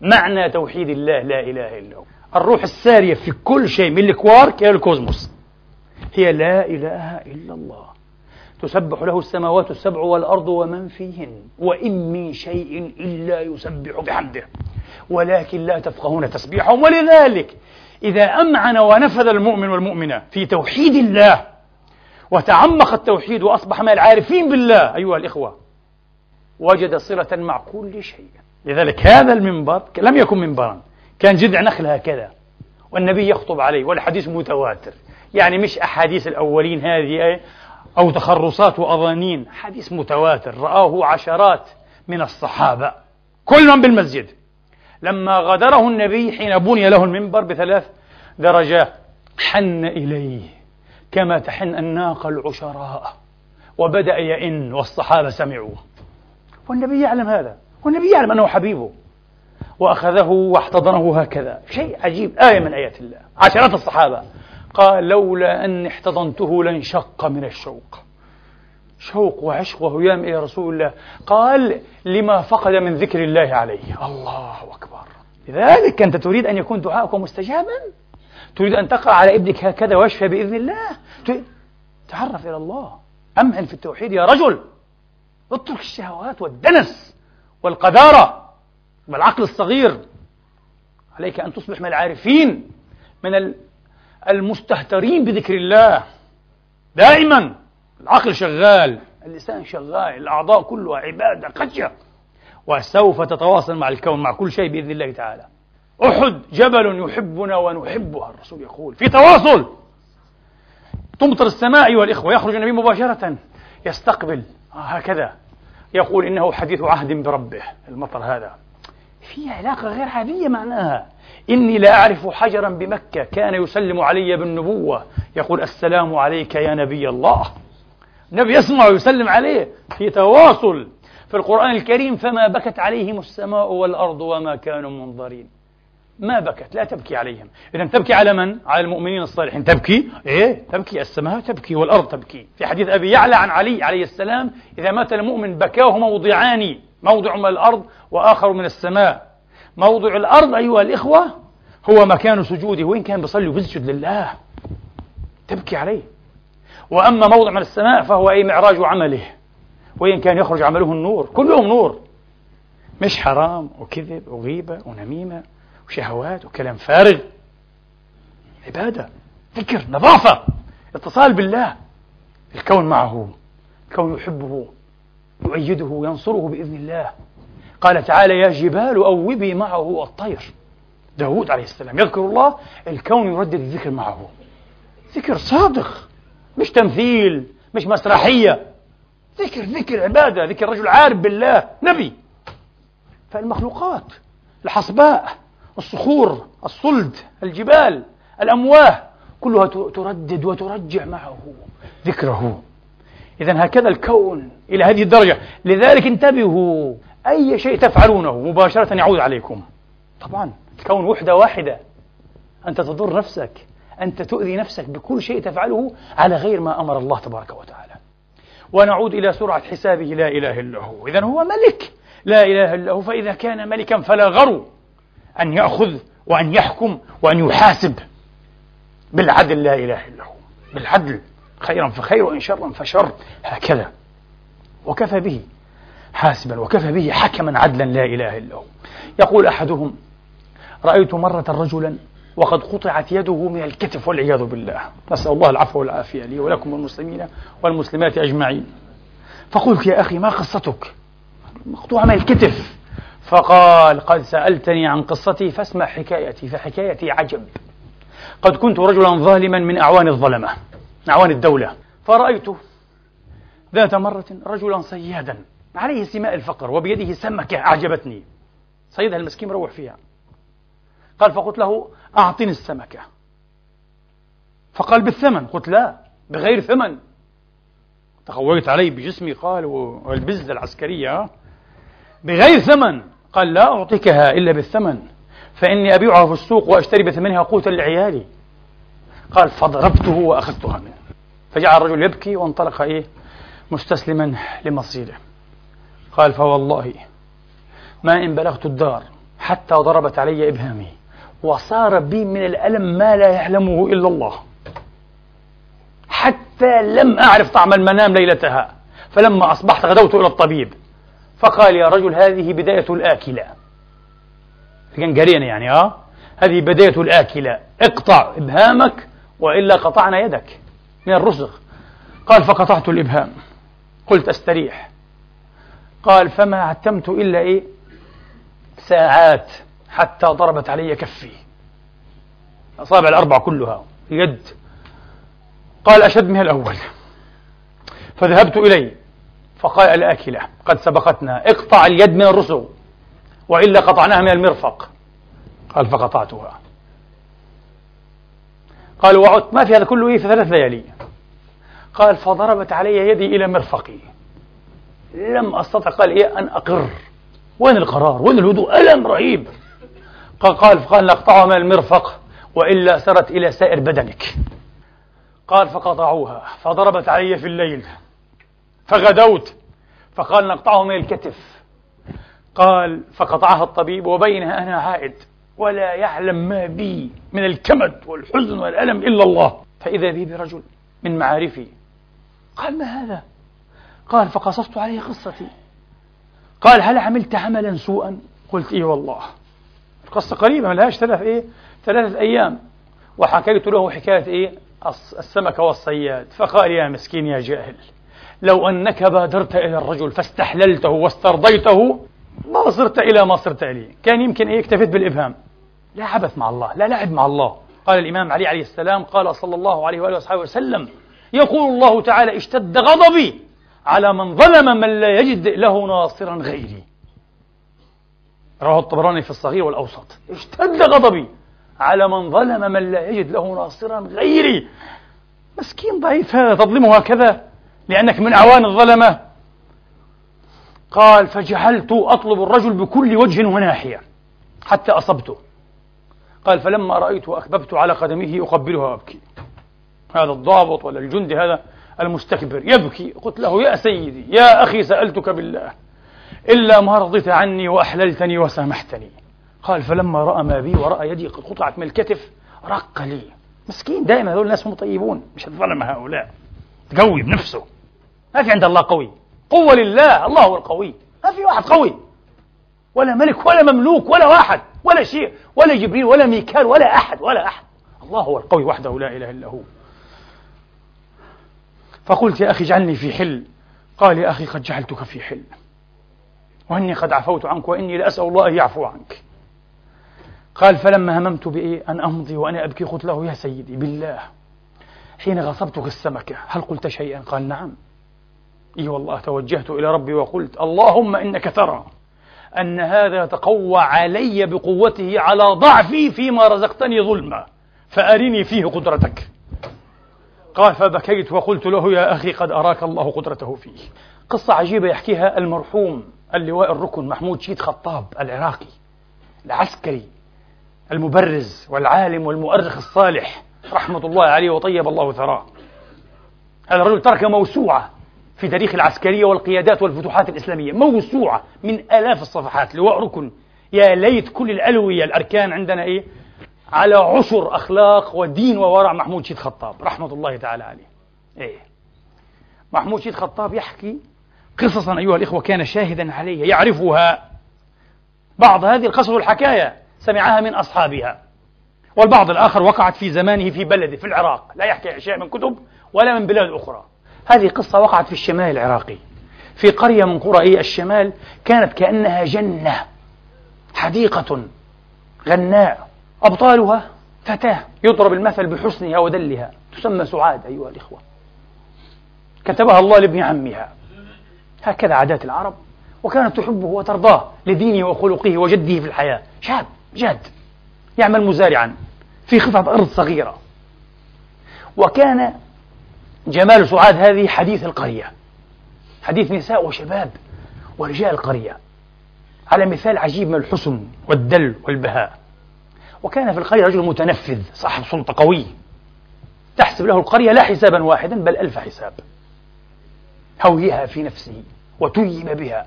معنى توحيد الله لا إله إلا هو. الروح السارية في كل شيء من الكوارك إلى الكوزموس. هي لا إله إلا الله. تسبح له السماوات السبع والأرض ومن فيهن. وإن من شيء إلا يسبح بحمده. ولكن لا تفقهون تسبيحهم. ولذلك إذا أمعن ونفذ المؤمن والمؤمنة في توحيد الله وتعمق التوحيد وأصبح من العارفين بالله أيها الإخوة. وجد صلة مع كل شيء. لذلك هذا المنبر لم يكن منبرا. كان جذع نخل هكذا. والنبي يخطب عليه والحديث متواتر. يعني مش أحاديث الأولين هذه أو تخرصات وأظانين. حديث متواتر. رآه عشرات من الصحابة. كل من بالمسجد. لما غادره النبي حين بني له المنبر بثلاث درجات حن إليه. كما تحن الناقة العشراء. وبدأ يئن والصحابة سمعوا والنبي يعلم هذا. والنبي يعلم أنه حبيبه. وأخذه واحتضنه هكذا. شيء عجيب. آية من آيات الله. عشرات الصحابة. قال لولا أني احتضنته لانشق من الشوق. شوق وعشق وهيام إلى رسول الله. قال لما فقد من ذكر الله عليه. الله أكبر. لذلك أنت تريد أن يكون دعاءك مستجابا؟ تريد أن تقرأ على ابنك هكذا ويشفى بإذن الله؟ تعرف إلى الله. أمعن في التوحيد يا رجل. اترك الشهوات والدنس والقذارة والعقل الصغير. عليك أن تصبح من العارفين من المستهترين بذكر الله. دائما العقل شغال اللسان شغال الأعضاء كلها عبادة خشية وسوف تتواصل مع الكون مع كل شيء بإذن الله تعالى. أحد جبل يحبنا ونحبها الرسول يقول. في تواصل. تمطر السماء أيها الإخوة يخرج النبي مباشرة. يستقبل. آه هكذا. يقول إنه حديث عهد بربه المطر هذا. في علاقة غير عادية معناها. إني لا أعرف حجرا بمكة كان يسلم علي بالنبوة. يقول السلام عليك يا نبي الله. النبي يسمع ويسلم عليه. في تواصل. في القرآن الكريم فما بكت عليهم السماء والأرض وما كانوا منظرين. ما بكت لا تبكي عليهم. إذا تبكي على من؟ على المؤمنين الصالحين. تبكي؟ إيه؟ تبكي. السماء تبكي والأرض تبكي. في حديث أبي يعلى عن علي عليه السلام إذا مات المؤمن بكاه موضعان موضع من الأرض وآخر من السماء. موضع الأرض أيها الإخوة هو مكان سجوده وإن كان بيصلي وبيسجد لله. تبكي عليه. وأما موضع من السماء فهو أي معراج عمله. وإن كان يخرج عمله النور كل يوم نور. مش حرام وكذب وغيبة ونميمة. وشهوات وكلام فارغ. عبادة ذكر نظافة اتصال بالله. الكون معه الكون يحبه يؤيده ينصره بإذن الله. قال تعالى يا جبال أوبي معه الطير. داود عليه السلام يذكر الله الكون يردد الذكر معه. ذكر صادق مش تمثيل مش مسرحية. ذكر ذكر عبادة ذكر رجل عارف بالله نبي. فالمخلوقات الحصباء الصخور الصلد الجبال الأمواه كلها تردد وترجع معه ذكره. إذا هكذا الكون إلى هذه الدرجة. لذلك انتبهوا أي شيء تفعلونه مباشرة يعود عليكم. طبعا الكون وحدة واحدة. أنت تضر نفسك أنت تؤذي نفسك بكل شيء تفعله على غير ما أمر الله تبارك وتعالى. ونعود إلى سرعة حسابه لا إله إلا هو. إذا هو ملك لا إله إلا هو. فإذا كان ملكا فلا غرو. أن يأخذ وأن يحكم وأن يحاسب. بالعدل لا إله إلا هو. بالعدل. خيرا فخير وإن شرا فشر. هكذا. وكفى به حاسبا. وكفى به حكما عدلا لا إله إلا هو. يقول أحدهم رأيت مرة رجلا وقد قطعت يده من الكتف. والعياذ بالله. نسأل الله العفو والعافية لي ولكم والمسلمين والمسلمات أجمعين. فقلت يا أخي ما قصتك؟ مقطوعة من الكتف. فقال قد سألتني عن قصتي فاسمع حكايتي فحكايتي عجب. قد كنت رجلا ظالما من أعوان الظلمة أعوان الدولة. فرأيت ذات مرة رجلا صيادا عليه سماء الفقر وبيده سمكة أعجبتني. صيدها المسكين مروح فيها. قال فقلت له أعطني السمكة. فقال بالثمن. قلت لا بغير ثمن. تخويت عليه بجسمي قال والبزة العسكرية بغير ثمن. قال لا أعطيكها إلا بالثمن. فإني أبيعها في السوق وأشتري بثمنها قوتا لعيالي. قال فضربته وأخذتها منه. فجعل الرجل يبكي وانطلق إيه؟ مستسلما لمصيره. قال فوالله ما إن بلغت الدار حتى ضربت علي إبهامي وصار بي من الألم ما لا يعلمه إلا الله. حتى لم أعرف طعم المنام ليلتها. فلما أصبحت غدوت إلى الطبيب. فقال يا رجل هذه بداية الآكلة. كان قرينا يعني آه. هذه بداية الآكلة. اقطع إبهامك وإلا قطعنا يدك من الرسغ قال فقطعت الإبهام. قلت أستريح. قال فما عتمت إلا إيه؟ ساعات حتى ضربت علي كفي. الأصابع الأربعة كلها يد. قال أشد من الأول. فذهبت إليه. فقال الآكلة. قد سبقتنا. اقطع اليد من الرسغ وإلا قطعناها من المرفق. قال فقطعتها. قال وعدت ما في هذا كله إيه في ثلاث ليالي؟ قال فضربت علي يدي إلى مرفقي. لم أستطع. قال إيه؟ أن أقر. وين القرار؟ وين الهدوء؟ ألم رهيب. قال قال فقال نقطعها من المرفق. وإلا سرت إلى سائر بدنك. قال فقطعوها. فضربت علي في الليل. فغدوت. فقال نقطعه من الكتف. قال فقطعها الطبيب وبينها أنا عائد ولا يعلم ما بي من الكمد والحزن والألم إلا الله. فإذا بي برجل من معارفي. قال ما هذا؟ قال فقصصت عليه قصتي. قال هل عملت عملا سوءا؟ قلت إيه والله. القصة قريبة ما لهاش ثلاث إيه؟ ثلاثة أيام. وحكيت له حكاية إيه؟ السمكة والصياد. فقال يا مسكين يا جاهل. لو أنك بادرت إلى الرجل فاستحللته واسترضيته ما صرت إلى ما صرت إليه. كان يمكن إيه اكتفيت بالإبهام. لا عبث مع الله لا لعب مع الله. قال الإمام علي عليه السلام قال صلى الله عليه وآله وصحبه وسلم يقول الله تعالى اشتد غضبي على من ظلم من لا يجد له ناصرا غيري. رواه الطبراني في الصغير والأوسط. اشتد غضبي على من ظلم من لا يجد له ناصرا غيري. مسكين ضعيف هذا تظلمه هكذا؟ لأنك من أعوان الظلمة. قال فجعلت أطلب الرجل بكل وجه وناحية حتى أصبته. قال فلما رأيته أكببت على قدمه أقبلها وأبكي. هذا الضابط ولا الجندي هذا المستكبر يبكي. قلت له يا سيدي يا أخي سألتك بالله. إلا ما رضيت عني وأحللتني وسامحتني. قال فلما رأى ما بي ورأى يدي قد قطعت من الكتف رق لي. مسكين دائما هذول الناس هم طيبون مش الظلمة هؤلاء. تقوي بنفسه. ما في عند الله قوي. قوة لله الله هو القوي. ما في واحد قوي. ولا ملك ولا مملوك ولا واحد ولا شيء ولا جبريل ولا ميكال ولا أحد ولا أحد. الله هو القوي وحده لا إله إلا هو. فقلت يا أخي اجعلني في حل. قال يا أخي قد جعلتك في حل. وإني قد عفوت عنك وإني لأسأل الله أن يعفو عنك. قال فلما هممت بإيه؟ أن أمضي وأنا أبكي. قلت له يا سيدي بالله حين غصبتك السمكة هل قلت شيئا؟ قال نعم. إي والله توجهت إلى ربي وقلت اللهم إنك ترى أن هذا يتقوى علي بقوته على ضعفي فيما رزقتني ظلما فأرني فيه قدرتك. قال فبكيت وقلت له يا أخي قد أراك الله قدرته فيه. قصة عجيبة يحكيها المرحوم اللواء الركن محمود شيد خطاب العراقي العسكري المبرز والعالم والمؤرخ الصالح رحمة الله عليه وطيب الله ثراه. هذا الرجل ترك موسوعة في تاريخ العسكرية والقيادات والفتوحات الإسلامية. موسوعة من آلاف الصفحات. لواء ركن يا ليت كل الألوية الأركان عندنا إيه؟ على عشر أخلاق ودين وورع محمود شيد خطاب رحمة الله تعالى عليه. إيه. محمود شيد خطاب يحكي قصصا أيها الإخوة كان شاهدا عليها يعرفها. بعض هذه القصص والحكاية سمعها من أصحابها. والبعض الآخر وقعت في زمانه في بلده في العراق. لا يحكي أشياء من كتب ولا من بلاد أخرى. هذه قصة وقعت في الشمال العراقي. في قرية من قرى الشمال كانت كأنها جنة حديقة غناء. أبطالها فتاة يضرب المثل بحسنها ودلها. تسمى سعاد أيها الإخوة. كتبها الله لابن عمها. هكذا عادات العرب. وكانت تحبه وترضاه لدينه وخلقه وجده في الحياة. شاب جاد. يعمل مزارعا في قطعة أرض صغيرة. وكان جمال سعاد هذه حديث القرية. حديث نساء وشباب ورجال القرية. على مثال عجيب من الحسن والدل والبهاء. وكان في القرية رجل متنفذ صاحب سلطة قوي. تحسب له القرية لا حسابا واحدا بل ألف حساب. هويها في نفسه وتيم بها.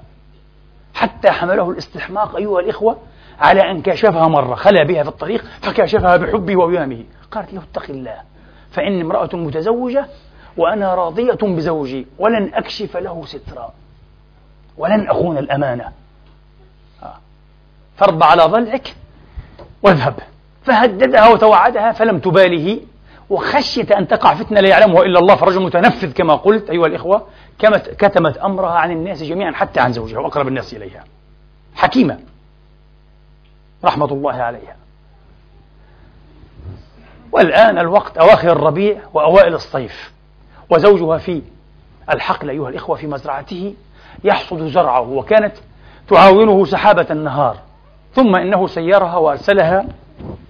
حتى حمله الاستحماق أيها الإخوة على أن كاشفها مرة خلا بها في الطريق فكاشفها بحبه وويامه قالت له اتق الله فإني امرأة متزوجة وأنا راضية بزوجي ولن أكشف له سترا ولن أخون الأمانة. آه. فارض على ضلعك واذهب. فهددها وتوعدها فلم تباله وخشية أن تقع فتنة لا يعلمها إلا الله فرجل متنفذ كما قلت أيها الإخوة كتمت أمرها عن الناس جميعا حتى عن زوجها وأقرب الناس إليها. حكيمة. رحمة الله عليها. والآن الوقت أواخر الربيع وأوائل الصيف. وزوجها في الحقل أيها الإخوة في مزرعته يحصد زرعه وكانت تعاونه سحابة النهار ثم إنه سيرها وأرسلها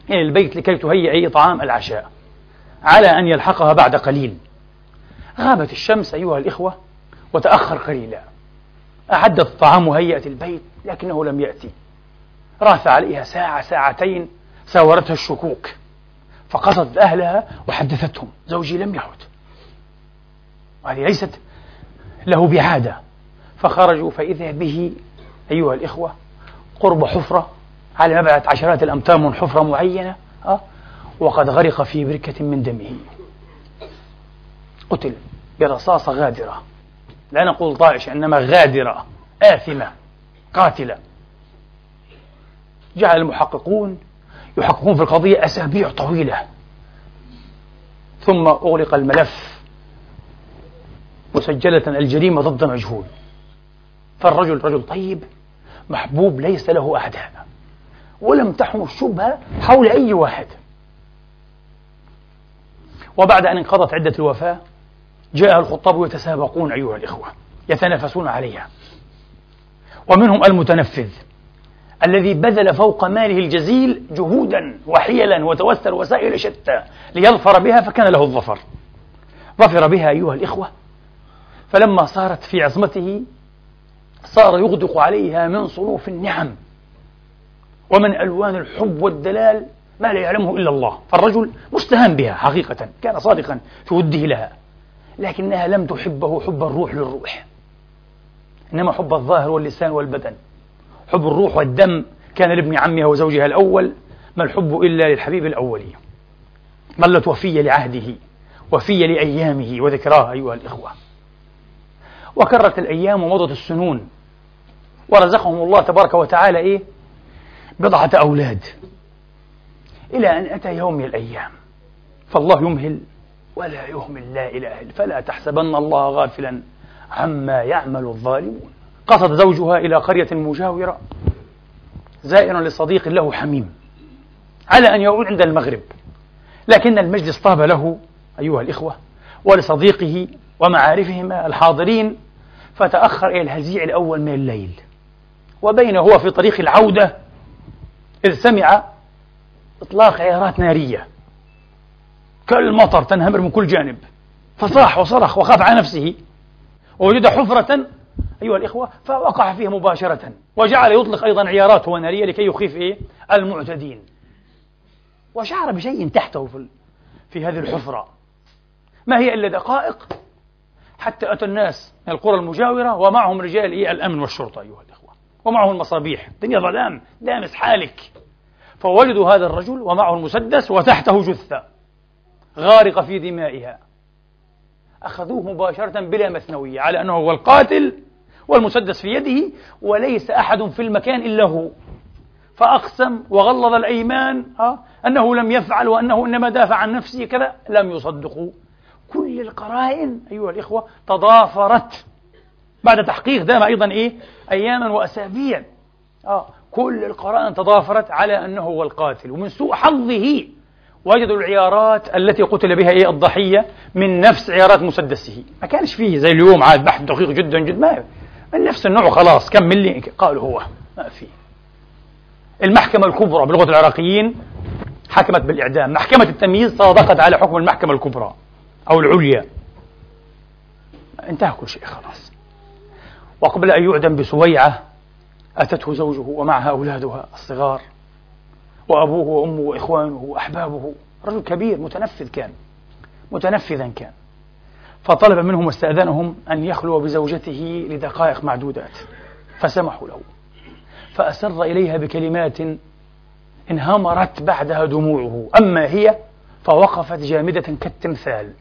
إلى البيت لكي تهيئ طعام العشاء على أن يلحقها بعد قليل. غابت الشمس أيها الإخوة وتأخر قليلا. أعدت الطعام وهيأت البيت لكنه لم يأتي. راث عليها ساعة ساعتين ساورتها الشكوك فقصدت أهلها وحدثتهم زوجي لم يعد. وهذه ليست له بعادة. فخرجوا فإذا به أيها الإخوة قرب حفرة على مبعد عشرات الأمتار من حفرة معينة أه؟ وقد غرق في بركة من دمه. قتل برصاصة غادرة. لا نقول طائشة إنما غادرة آثمة قاتلة. جعل المحققون يحققون في القضية أسابيع طويلة. ثم أغلق الملف. مسجلة الجريمة ضد مجهول. فالرجل رجل طيب محبوب ليس له أعداء ولم تحمل الشبهة حول أي واحد. وبعد أن انقضت عدة الوفاة جاء الخطاب يتسابقون أيها الإخوة يتنافسون عليها. ومنهم المتنفذ الذي بذل فوق ماله الجزيل جهودا وحيلا وتوسل وسائل شتى ليظفر بها فكان له الظفر. ظفر بها أيها الإخوة فلما صارت في عصمته صار يغدق عليها من صنوف النعم ومن ألوان الحب والدلال ما لا يعلمه إلا الله. فالرجل مستهان بها حقيقة كان صادقا في وده لها لكنها لم تحبه حب الروح للروح إنما حب الظاهر واللسان والبدن. حب الروح والدم كان لابن عمها وزوجها الأول ما الحب إلا للحبيب الأولي ظلت وفية لعهده وفية لأيامه وذكراه أيها الإخوة. وكرت الأيام ومضت السنون. ورزقهم الله تبارك وتعالى إيه؟ بضعة أولاد. إلى أن أتى يوم من الأيام. فالله يمهل ولا يهمل لا إله فلا تحسبن الله غافلا عما يعمل الظالمون. قصد زوجها إلى قرية مجاورة. زائرا لصديق له حميم. على أن يعود عند المغرب. لكن المجلس طاب له أيها الإخوة ولصديقه ومعارفهما الحاضرين. فتأخر إلى الهزيع الأول من الليل. وبين هو في طريق العودة إذ سمع إطلاق عيارات نارية. كالمطر تنهمر من كل جانب. فصاح وصرخ وخاف على نفسه. ووجد حفرة أيها الإخوة فوقع فيها مباشرة. وجعل يطلق أيضا عيارات ونارية لكي يخيف إيه؟ المعتدين. وشعر بشيء تحته في, في هذه الحفرة. ما هي إلا دقائق حتى أتى الناس من القرى المجاورة ومعهم رجال إيه؟ الأمن والشرطة أيها الإخوة. ومعهم المصابيح. الدنيا ظلام. دامس حالك فوجدوا هذا الرجل ومعه المسدس وتحته جثة غارقة في دمائها. أخذوه مباشرة بلا مثنوية على أنه هو القاتل والمسدس في يده وليس أحد في المكان إلا هو. فأقسم وغلظ الأيمان آه، أنه لم يفعل وأنه إنما دافع عن نفسه كذا. لم يصدقوا. كل القرائن أيها الإخوة تضافرت بعد تحقيق دام أيضا إيه؟ أياما وأسابيع. آه كل القرائن تضافرت على أنه هو القاتل. ومن سوء حظه وجدوا العيارات التي قتل بها إيه؟ الضحية من نفس عيارات مسدسه. ما كانش فيه زي اليوم عاد بحث دقيق جدا جدا. ما من نفس النوع خلاص. كم ملي قالوا هو. ما في. المحكمة الكبرى بلغة العراقيين حكمت بالإعدام. محكمة التمييز صادقت على حكم المحكمة الكبرى. أو العليا. انتهى كل شيء خلاص. وقبل أن يعدم بسويعة أتته زوجه ومعها أولادها الصغار وأبوه وأمه وإخوانه وأحبابه. رجل كبير متنفذ كان متنفذا كان. فطلب منهم واستأذنهم أن يخلو بزوجته لدقائق معدودات فسمحوا له. فأسر إليها بكلمات انهمرت بعدها دموعه. أما هي فوقفت جامدة كالتمثال.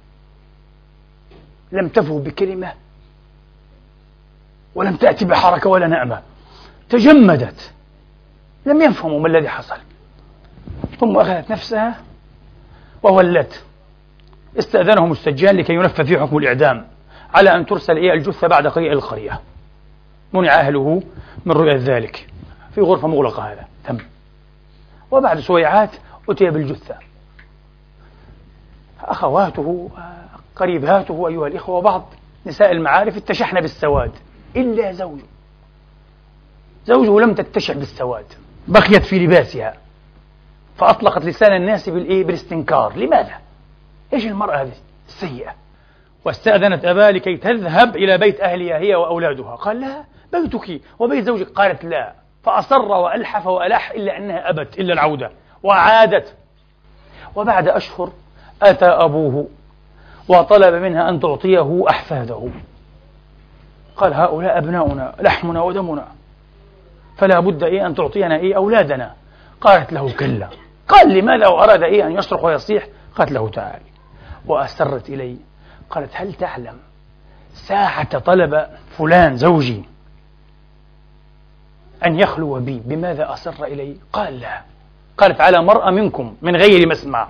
لم تفه بكلمة ولم تأتي بحركة ولا نعمة. تجمدت. لم يفهموا ما الذي حصل. ثم أخذت نفسها وولت. استأذنهم السجان لكي ينفذ في حكم الإعدام على أن ترسل إلى الجثة بعد قليل القرية منع أهله من رؤية ذلك. في غرفة مغلقة هذا. تم. وبعد سويعات أتي بالجثة. أخواته قريباته أيها الإخوة وبعض نساء المعارف اتشحن بالسواد. إلا زوجه. زوجه لم تتشع بالسواد. بقيت في لباسها. فأطلقت لسان الناس بالإيه؟ بالاستنكار. لماذا؟ إيش المرأة هذه السيئة؟ واستأذنت أباه لكي تذهب إلى بيت أهلها هي وأولادها. قال لها بيتك وبيت زوجك. قالت لا. فأصر وألحف وألح إلا أنها أبت إلا العودة. وعادت. وبعد أشهر أتى أبوه وطلب منها أن تعطيه أحفاده. قال هؤلاء أبناؤنا لحمنا ودمنا. فلا بد إيه أن تعطينا إيه أولادنا. قالت له كلا. قال لماذا وأراد إيه أن يصرخ ويصيح؟ قالت له تعال وأسرت إلي. قالت هل تعلم ساعة طلب فلان زوجي أن يخلو بي؟ بماذا أسر إلي؟ قال لا. قالت على مرأة منكم من غير مسمع.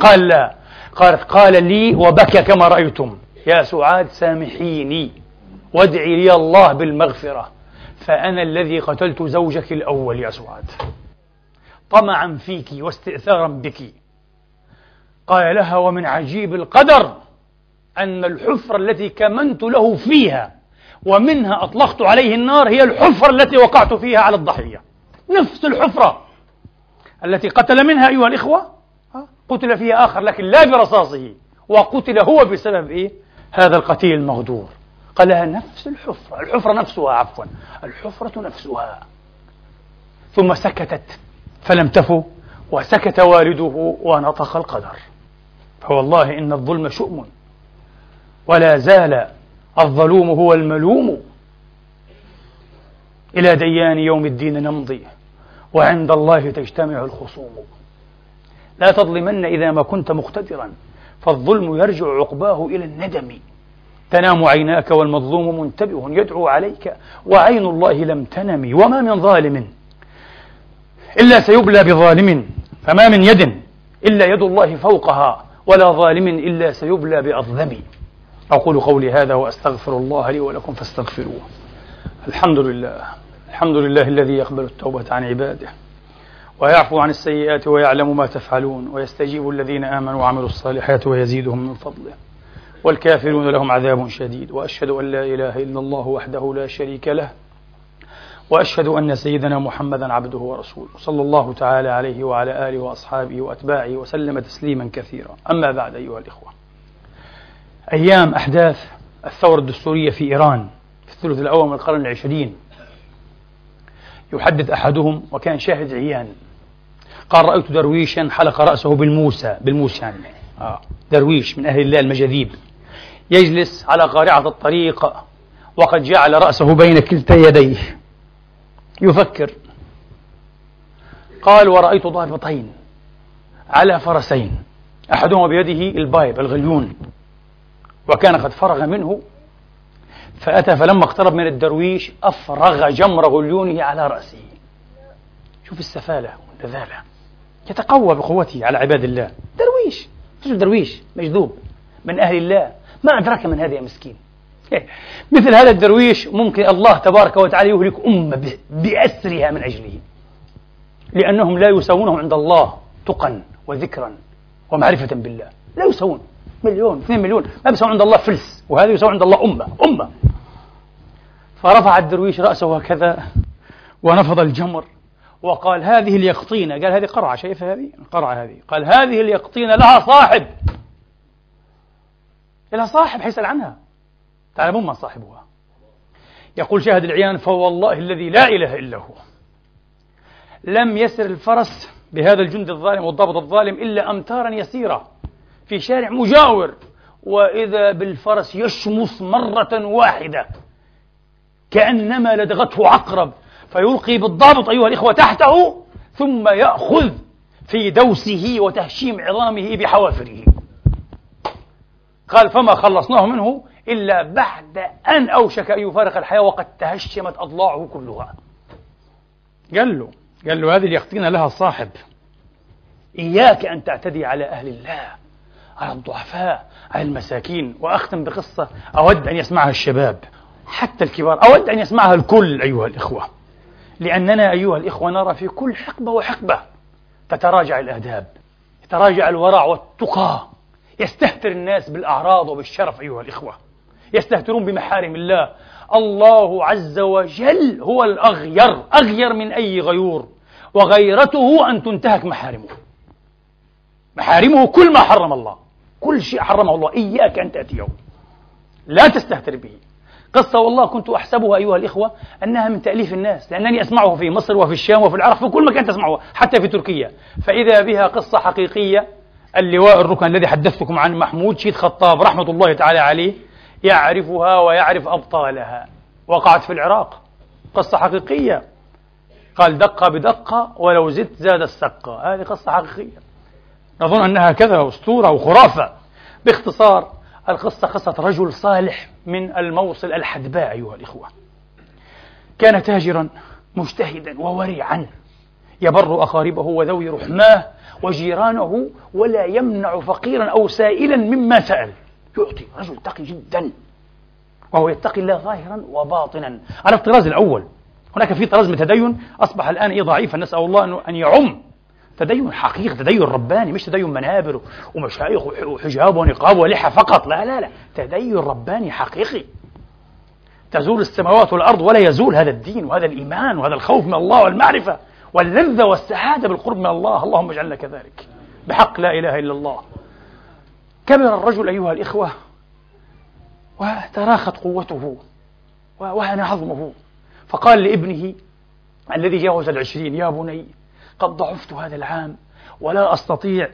قال لا. قالت قال لي وبكى كما رأيتم. يا سعاد سامحيني وادعي لي الله بالمغفرة فأنا الذي قتلت زوجك الأول يا سعاد. طمعا فيك واستئثارا بك. قال لها ومن عجيب القدر أن الحفرة التي كمنت له فيها ومنها أطلقت عليه النار هي الحفرة التي وقعت فيها على الضحية. نفس الحفرة التي قتل منها أيها الإخوة قتل فيها آخر لكن لا برصاصه. وقتل هو بسبب إيه؟ هذا القتيل المغدور. قال لها نفس الحفرة. الحفرة نفسها عفوا. الحفرة نفسها. ثم سكتت. فلم تفو. وسكت والده ونطق القدر. فوالله إن الظلم شؤم. ولا زال الظلوم هو الملوم. إلى ديان يوم الدين نمضي. وعند الله تجتمع الخصوم. لا تظلمن إذا ما كنت مقتدرا. فالظلم يرجع عقباه إلى الندم. تنام عيناك والمظلوم منتبه يدعو عليك وعين الله لم تنم. وما من ظالم إلا سيبلى بظالم. فما من يد إلا يد الله فوقها ولا ظالم إلا سيبلى بأظلم. أقول قولي هذا وأستغفر الله لي ولكم فاستغفروه. الحمد لله. الحمد لله الذي يقبل التوبة عن عباده. ويعفو عن السيئات ويعلم ما تفعلون ويستجيب الذين آمنوا وعملوا الصالحات ويزيدهم من فضله. والكافرون لهم عذاب شديد. وأشهد أن لا إله إلا الله وحده لا شريك له. وأشهد أن سيدنا محمدا عبده ورسوله. صلى الله تعالى عليه وعلى آله وأصحابه وأتباعه وسلم تسليما كثيرا. أما بعد أيها الإخوة. أيام أحداث الثورة الدستورية في إيران في الثلث الأول من القرن العشرين. يحدث أحدهم وكان شاهد عيان. قال رأيت درويشا حلق رأسه بالموسى بالموسى يعني. آه. درويش من أهل الله المجاذيب يجلس على قارعة الطريق وقد جعل رأسه بين كلتا يديه. يفكر. قال ورأيت ضابطين على فرسين أحدهما بيده البايب الغليون وكان قد فرغ منه فأتى فلما اقترب من الدرويش أفرغ جمر غليونه على رأسه. شوف السفالة والنذالة يتقوى بقوته على عباد الله. درويش رجل درويش مجذوب من أهل الله. ما أدرك من هذا يا مسكين. مثل هذا الدرويش ممكن الله تبارك وتعالى يهلك أمة بأسرها من أجله لأنهم لا يساوونه عند الله تقا وذكرا ومعرفة بالله. لا يساوون. مليون اثنين مليون. ما بيساوون عند الله فلس وهذا يساوون عند الله أمة أمة. فرفع الدرويش رأسه هكذا ونفض الجمر. وقال هذه اليقطينة قال هذه قرعة شايفة هذه؟ القرعة هذه. قال هذه اليقطينة لها صاحب. لها صاحب حيسأل عنها. تعلمون من صاحبها. يقول شاهد العيان فوالله الذي لا إله إلا هو. لم يسر الفرس بهذا الجند الظالم والضابط الظالم إلا أمتارا يسيرة في شارع مجاور. وإذا بالفرس يشمس مرة واحدة كأنما لدغته عقرب. فيلقي بالضابط أيها الإخوة تحته ثم يأخذ في دوسه وتهشيم عظامه بحوافره. قال فما خلصناه منه إلا بعد أن أوشك أن يفارق الحياة وقد تهشمت أضلاعه كلها. قال له قال له هذه اليقطينة لها صاحب إياك أن تعتدي على أهل الله على الضعفاء على المساكين وأختم بقصة أود أن يسمعها الشباب حتى الكبار أود أن يسمعها الكل أيها الإخوة. لأننا أيها الإخوة نرى في كل حقبة وحقبة تتراجع الآداب يتراجع الورع والتقى يستهتر الناس بالأعراض وبالشرف أيها الإخوة يستهترون بمحارم الله. الله عز وجل هو الأغير أغير من أي غيور وغيرته أن تنتهك محارمه. محارمه كل ما حرم الله كل شيء حرمه الله إياك أن تأتيه لا تستهتر به. قصة والله كنت أحسبها أيها الإخوة أنها من تأليف الناس لأنني أسمعه في مصر وفي الشام وفي العراق في كل مكان تسمعه حتى في تركيا. فإذا بها قصة حقيقية اللواء الركن الذي حدثتكم عن محمود شيد خطاب رحمة الله تعالى عليه يعرفها ويعرف أبطالها. وقعت في العراق. قصة حقيقية. قال دقة بدقة ولو زدت زاد السقة هذه قصة حقيقية. نظن أنها كذا أسطورة وخرافة. باختصار القصة قصة رجل صالح من الموصل الحدباء أيها الإخوة. كان تاجرا مجتهدا وورعا يبر أقاربه وذوي رحماه وجيرانه ولا يمنع فقيرا أو سائلا مما سأل. يعطي رجل تقي جدا وهو يتقي الله ظاهرا وباطنا. على الطراز الأول هناك في طراز من التدين أصبح الآن إيه ضعيفا. نسأل الله أن يعم. تدين حقيقي تدين رباني مش تدين منابر ومشايخ وحجاب ونقاب ولحى فقط. لا لا لا. تدين رباني حقيقي. تزول السماوات والأرض ولا يزول هذا الدين وهذا الإيمان وهذا الخوف من الله والمعرفة واللذة والسعادة بالقرب من الله. اللهم اجعلنا كذلك. بحق لا إله إلا الله. كبر الرجل أيها الإخوة وتراخت قوته وهن عظمه. فقال لابنه الذي جاوز العشرين يا بني قد ضعفت هذا العام ولا أستطيع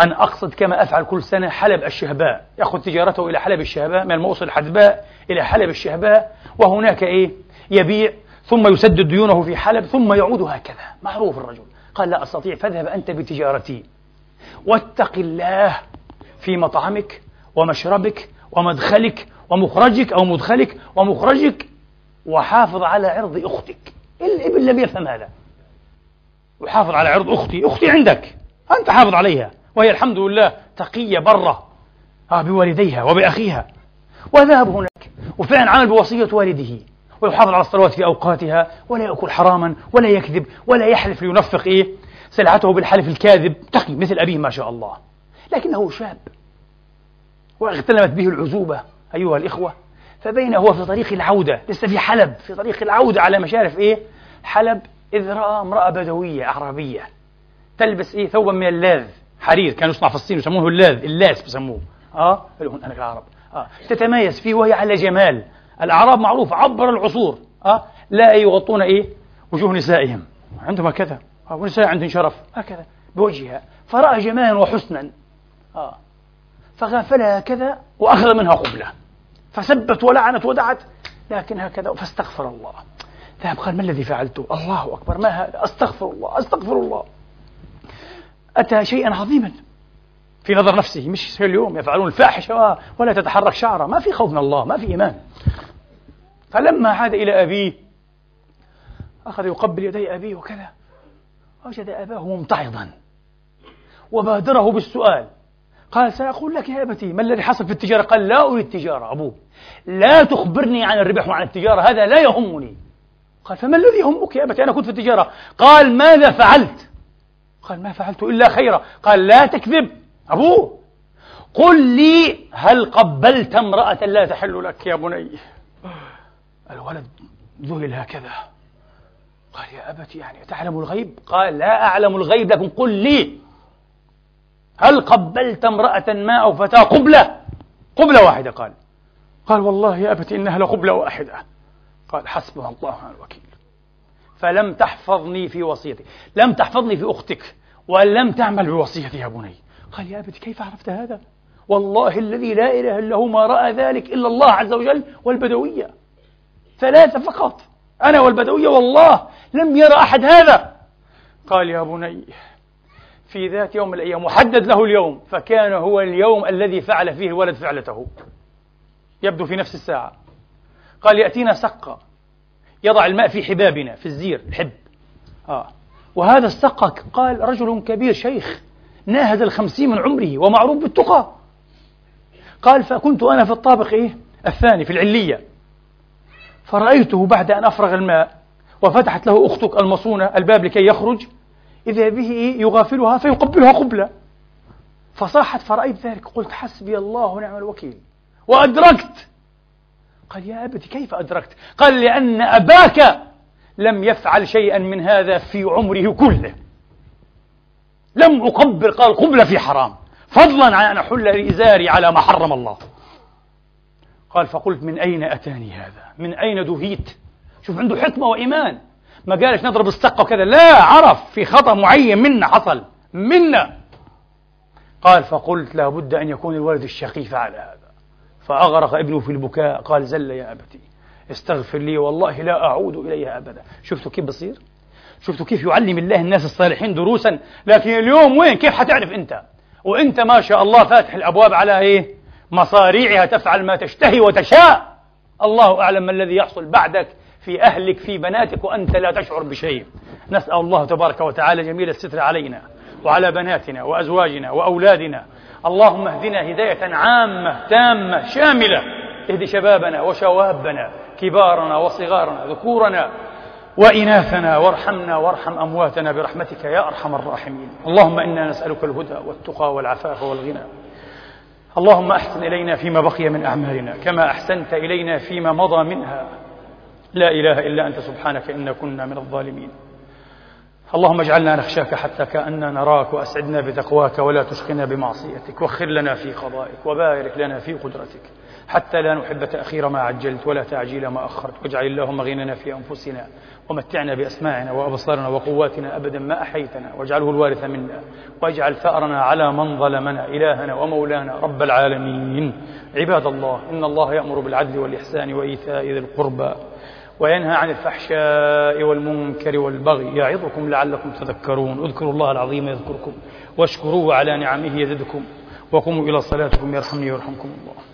أن أقصد كما أفعل كل سنة حلب الشهباء يأخذ تجارته إلى حلب الشهباء من الموصل الحدباء إلى حلب الشهباء وهناك إيه؟ يبيع ثم يسدد ديونه في حلب ثم يعود هكذا. معروف الرجل. قال لا أستطيع فاذهب أنت بتجارتي. واتق الله في مطعمك ومشربك ومدخلك ومخرجك أو مدخلك ومخرجك وحافظ على عرض أختك. الابن لم يفهم هذا. وحافظ على عرض أختي. أختي عندك. أنت حافظ عليها. وهي الحمد لله تقية برة آه بوالديها وبأخيها. وذهب هناك. وفعلا عمل بوصية والده. ويحافظ على الصلوات في أوقاتها. ولا يأكل حراما ولا يكذب ولا يحلف لينفق. إيه؟ سلعته بالحلف الكاذب. تقي مثل أبيه ما شاء الله. لكنه شاب. واغتنمت به العزوبة أيها الإخوة. فبين هو في طريق العودة. لسه في حلب في طريق العودة على مشارف إيه؟ حلب إذ رأى امرأة بدوية أعرابية تلبس إيه ثوبا من اللاذ حرير كانوا يصنع في الصين يسمونه اللاذ اللاس بسموه. آه أنا العرب آه. تتميز فيه وهي على جمال. الأعراب معروف عبر العصور. آه. لا يغطون إيه؟ وجوه نسائهم. عندهم هكذا. آه. ونساء عندهم شرف. هكذا بوجهها. فرأى جمالا وحسنا. آه. فغافلها هكذا وأخذ منها قبلة. فسبت ولعنت ودعت لكن هكذا فاستغفر الله. ذهب قال ما الذي فعلته؟ الله أكبر ما هذا؟ أستغفر الله أستغفر الله. أتى شيئا عظيما في نظر نفسه مش اليوم يفعلون الفاحشة ولا تتحرك شعرة ما في خوف من الله ما في إيمان. فلما عاد إلى أبيه أخذ يقبل يدي أبيه وكذا وجد أباه ممتعضا وبادره بالسؤال. قال سأقول لك يا أبتي ما الذي حصل في التجارة؟ قال لا أريد التجارة أبوه. لا تخبرني عن الربح وعن التجارة هذا لا يهمني. قال فما الذي يهمك يا أبتي أنا كنت في التجارة. قال ماذا فعلت؟ قال ما فعلت إلا خيرا. قال لا تكذب أبوه قل لي هل قبلت امرأة لا تحل لك يا بني. الولد ذهل هكذا. قال يا أبتي يعني تعلم الغيب؟ قال لا أعلم الغيب لكن قل لي هل قبلت امرأة ما أو فتاة قبلة؟ قبلة واحدة قال. قال والله يا أبتي إنها لقبلة واحدة. قال حسبنا الله ونعم الوكيل. فلم تحفظني في وصيتي. لم تحفظني في أختك. ولم تعمل بوصيتي يا بني. قال يا أبتي كيف عرفت هذا؟ والله الذي لا إله إلا هو ما رأى ذلك إلا الله عز وجل والبدوية. ثلاثة فقط. أنا والبدوية والله. لم يرى أحد هذا. قال يا بني في ذات يوم من الأيام محدد له اليوم. فكان هو اليوم الذي فعل فيه الولد فعلته. يبدو في نفس الساعة. قال يأتينا سقة يضع الماء في حبابنا في الزير الحب. آه. وهذا السقة قال رجل كبير شيخ ناهز الخمسين من عمره ومعروف بالتقى. قال فكنت أنا في الطابق إيه؟ الثاني في العلية. فرأيته بعد أن أفرغ الماء وفتحت له أختك المصونة الباب لكي يخرج إذا به يغافلها فيقبلها قبلة. فصاحت فرأيت ذلك قلت حسبي الله ونعم الوكيل. وأدركت قال يا أبتي كيف أدركت؟ قال لأن أباك لم يفعل شيئا من هذا في عمره كله. لم أقبل قال قبلة في حرام. فضلا عن أن أحل إزاري على ما حرم الله. قال فقلت من أين أتاني هذا؟ من أين دهيت شوف عنده حكمة وإيمان. ما قالش نضرب السقة وكذا. لا عرف في خطأ معين منا حصل. منا. قال فقلت لابد أن يكون الولد الشقي فعل هذا. فأغرق ابنه في البكاء قال زل يا أبتي استغفر لي والله لا أعود إليها أبدا. شفتوا كيف بصير؟ شفتوا كيف يعلم الله الناس الصالحين دروسا؟ لكن اليوم وين؟ كيف حتعرف أنت؟ وأنت ما شاء الله فاتح الأبواب على إيه؟ مصاريعها تفعل ما تشتهي وتشاء. الله أعلم ما الذي يحصل بعدك في أهلك في بناتك وأنت لا تشعر بشيء. نسأل الله تبارك وتعالى جميل الستر علينا وعلى بناتنا وأزواجنا وأولادنا اللهم اهدنا هداية عامة تامة شاملة. اهد شبابنا وشوابنا كبارنا وصغارنا ذكورنا وإناثنا. وارحمنا وارحم أمواتنا برحمتك يا أرحم الراحمين. اللهم إنا نسألك الهدى والتقى والعفاف والغنى. اللهم أحسن إلينا فيما بقي من أعمالنا كما أحسنت إلينا فيما مضى منها. لا إله إلا أنت سبحانك إنا كنا من الظالمين. اللهم اجعلنا نخشاك حتى كأننا نراك وأسعدنا بتقواك ولا تشقنا بمعصيتك وخر لنا في قضائك وبارك لنا في قدرتك حتى لا نحب تأخير ما عجلت ولا تعجيل ما أخرت واجعل اللهم غننا في أنفسنا ومتعنا بأسماعنا وأبصارنا وقواتنا أبدا ما أحيتنا واجعله الوارث منا واجعل ثأرنا على من ظلمنا إلهنا ومولانا رب العالمين عباد الله إن الله يأمر بالعدل والإحسان وإيتاء ذي القربى وينهى عن الفحشاء والمنكر والبغي. يعظكم لعلكم تذكرون. اذكروا الله العظيم يذكركم. واشكروه على نعمه يزدكم. وقوموا إلى صلاتكم يرحمني ويرحمكم الله.